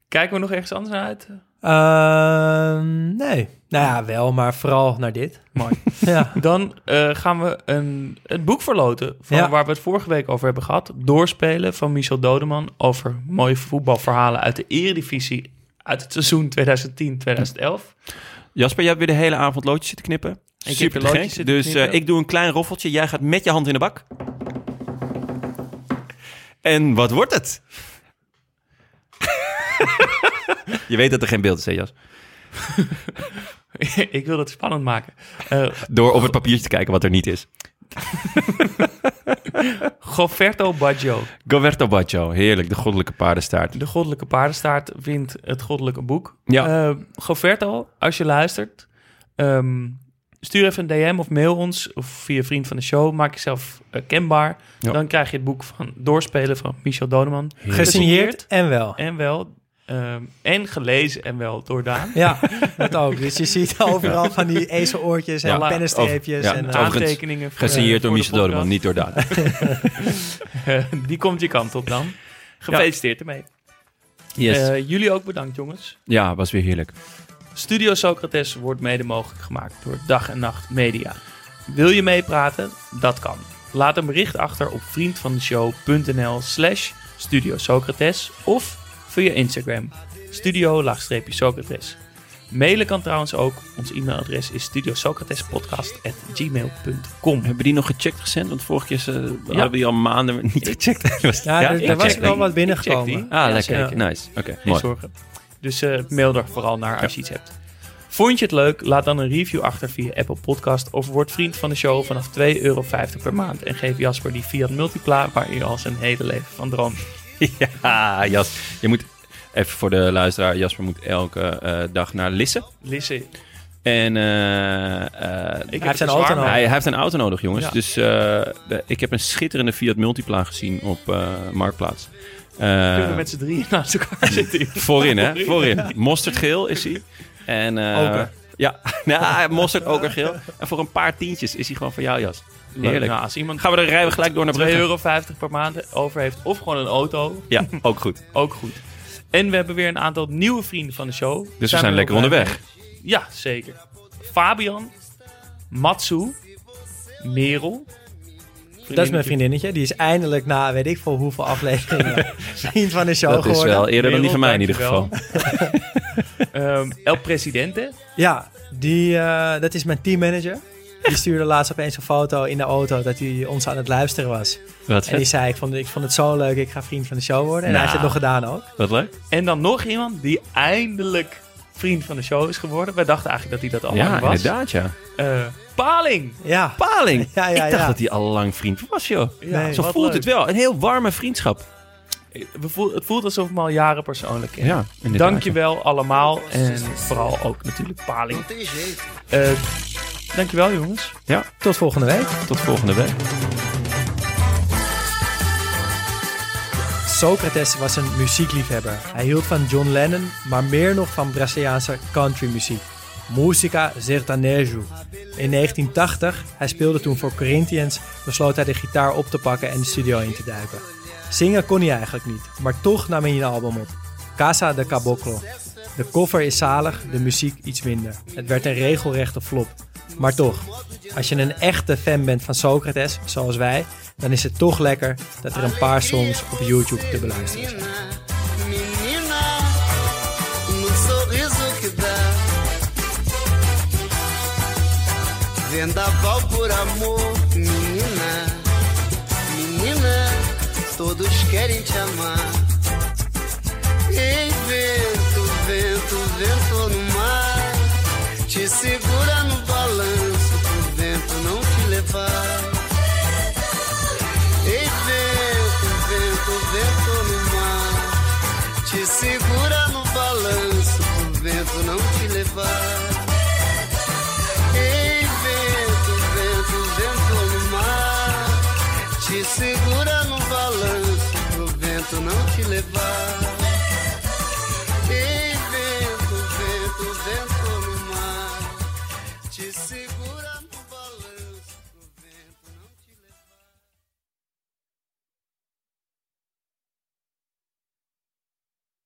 kijken we nog ergens anders naar uit? Ehm, nee. Nou ja, wel, maar vooral naar dit. Mooi. Ja. Dan eh, gaan we een, het boek verloten van Ja. waar we het vorige week over hebben gehad. Doorspelen van Michel Dodeman over mooie voetbalverhalen uit de eredivisie uit het seizoen 2010-2011. Jasper, jij hebt weer de hele avond loodjes zitten knippen. heb Super loodjes zitten Dus eh, ik doe een klein roffeltje. Jij gaat met je hand in de bak. En wat wordt het? Je weet dat er geen beeld is, hè Jas? ik wil het spannend maken. Eh Door op het papiertje te kijken wat er niet is. Goverto Baggio, Goverto Baccio, heerlijk. De goddelijke paardenstaart. de goddelijke paardenstaart, wint het goddelijke boek. Ja. Eh, Goverto, als je luistert, ehm, stuur even een DM of mail ons of via vriend van de show. Maak jezelf eh, kenbaar. Ja. Dan krijg je het boek van Doorspelen van Michel Dodeman. Gesigneerd en wel. En wel. Ehm, en gelezen en wel door Daan. Ja, dat ook. Dus je ziet overal van die ezeloortjes en Ja, pennenstreepjes. Ja, en, eh, overigens aantekeningen voor- Gesigneerd door voor de Michel Dodeman, niet door Daan. Eh, die komt je kant op dan. Gefeliciteerd ermee. Yes. Eh, jullie ook bedankt, jongens. ja, was weer heerlijk. Studio Socrates wordt mede mogelijk gemaakt door Dag en Nacht Media. Wil je meepraten? Dat kan. Laat een bericht achter op vriendvandeshow.nl slash Studio Socrates of via Instagram studio-socrates. Mailen kan trouwens ook. Ons e-mailadres is studiosocratespodcast.gmail.com. Hebben die nog gecheckt recent? Want vorige keer ze, hadden we die al maanden niet gecheckt. Was- Ja, er, er was wel wat binnengekomen. Ah, Ja, lekker. zeker. Nice. Oké, mooi. zorgen. Dus eh, mail er vooral naar als je iets hebt. Vond je het leuk? Laat dan een review achter via Apple Podcast of word vriend van de show vanaf 2,50 euro per maand. En geef Jasper die Fiat Multipla waar hij al zijn hele leven van droomt. Ja, Jas. Je moet even voor de luisteraar. Jasper moet elke eh, dag naar Lisse. Lisse, En eh, eh, ik heeft zijn het auto nodig. hij, hij heeft een auto nodig, jongens. Ja. Dus eh, de- ik heb een schitterende Fiat Multipla gezien op eh, Marktplaats. Eh, Kunnen we met z'n drieën naast elkaar zitten? Voorin, hè? Voorin. Mosterdgeel is hij. En, eh. Ja, nou, mosterd okergeel. En voor een paar tientjes is hij gewoon voor jou, Jas. Heerlijk. Nou, als iemand Gaan we dan rijden we gelijk door naar 2,50 Brugge. euro per maand over heeft of gewoon een auto, Ja, ook goed. ook goed. En we hebben weer een aantal nieuwe vrienden van de show. Dus we Zijn lekker onderweg. mee. Ja, zeker. Fabian, Matsu, Merel. Dat is mijn vriendinnetje. Die is eindelijk na weet ik veel hoeveel afleveringen vriend van de show Dat is geworden. wel eerder dan die van mij in ieder geval. Ehm, El Presidente. Ja, die, eh, dat is mijn teammanager. Die stuurde laatst opeens een foto in de auto dat hij ons aan het luisteren was. Wat En die zei, ik vond, ik vond het zo leuk, ik ga vriend van de show worden. En hij heeft het Nou. nog gedaan ook. Wat leuk. En dan nog iemand die eindelijk vriend van de show is geworden. Wij dachten eigenlijk dat hij dat al Ja, lang was. inderdaad, ja. Eh, Paling. Ja, Paling. Ja, ja, ik dacht ja. dat hij al lang vriend was, joh. Ja, Zo voelt leuk. het wel. Een heel warme vriendschap. We voel, het voelt alsof we al jaren persoonlijk kennen. Ja, inderdaad. Dankjewel allemaal. En vooral ook natuurlijk Paling. Eh dankjewel jongens. Ja, tot volgende week. tot volgende week. Socrates was een muziekliefhebber. Hij hield van John Lennon, maar meer nog van Braziliaanse countrymuziek. Musica sertanejo. In 1980, hij speelde toen voor Corinthians, besloot hij de gitaar op te pakken en de studio in te duiken. Zingen kon hij eigenlijk niet, maar toch nam hij een album op. Casa de Caboclo. De cover is zalig, de muziek iets minder. Het werd een regelrechte flop. Maar toch, als je een echte fan bent van Socrates, zoals wij, dan is het toch lekker dat er een paar songs op YouTube te beluisteren zijn. Vendaval por amor, menina. Menina, todos querem te amar. Ei, vento, vento, vento no mar. Te segura no.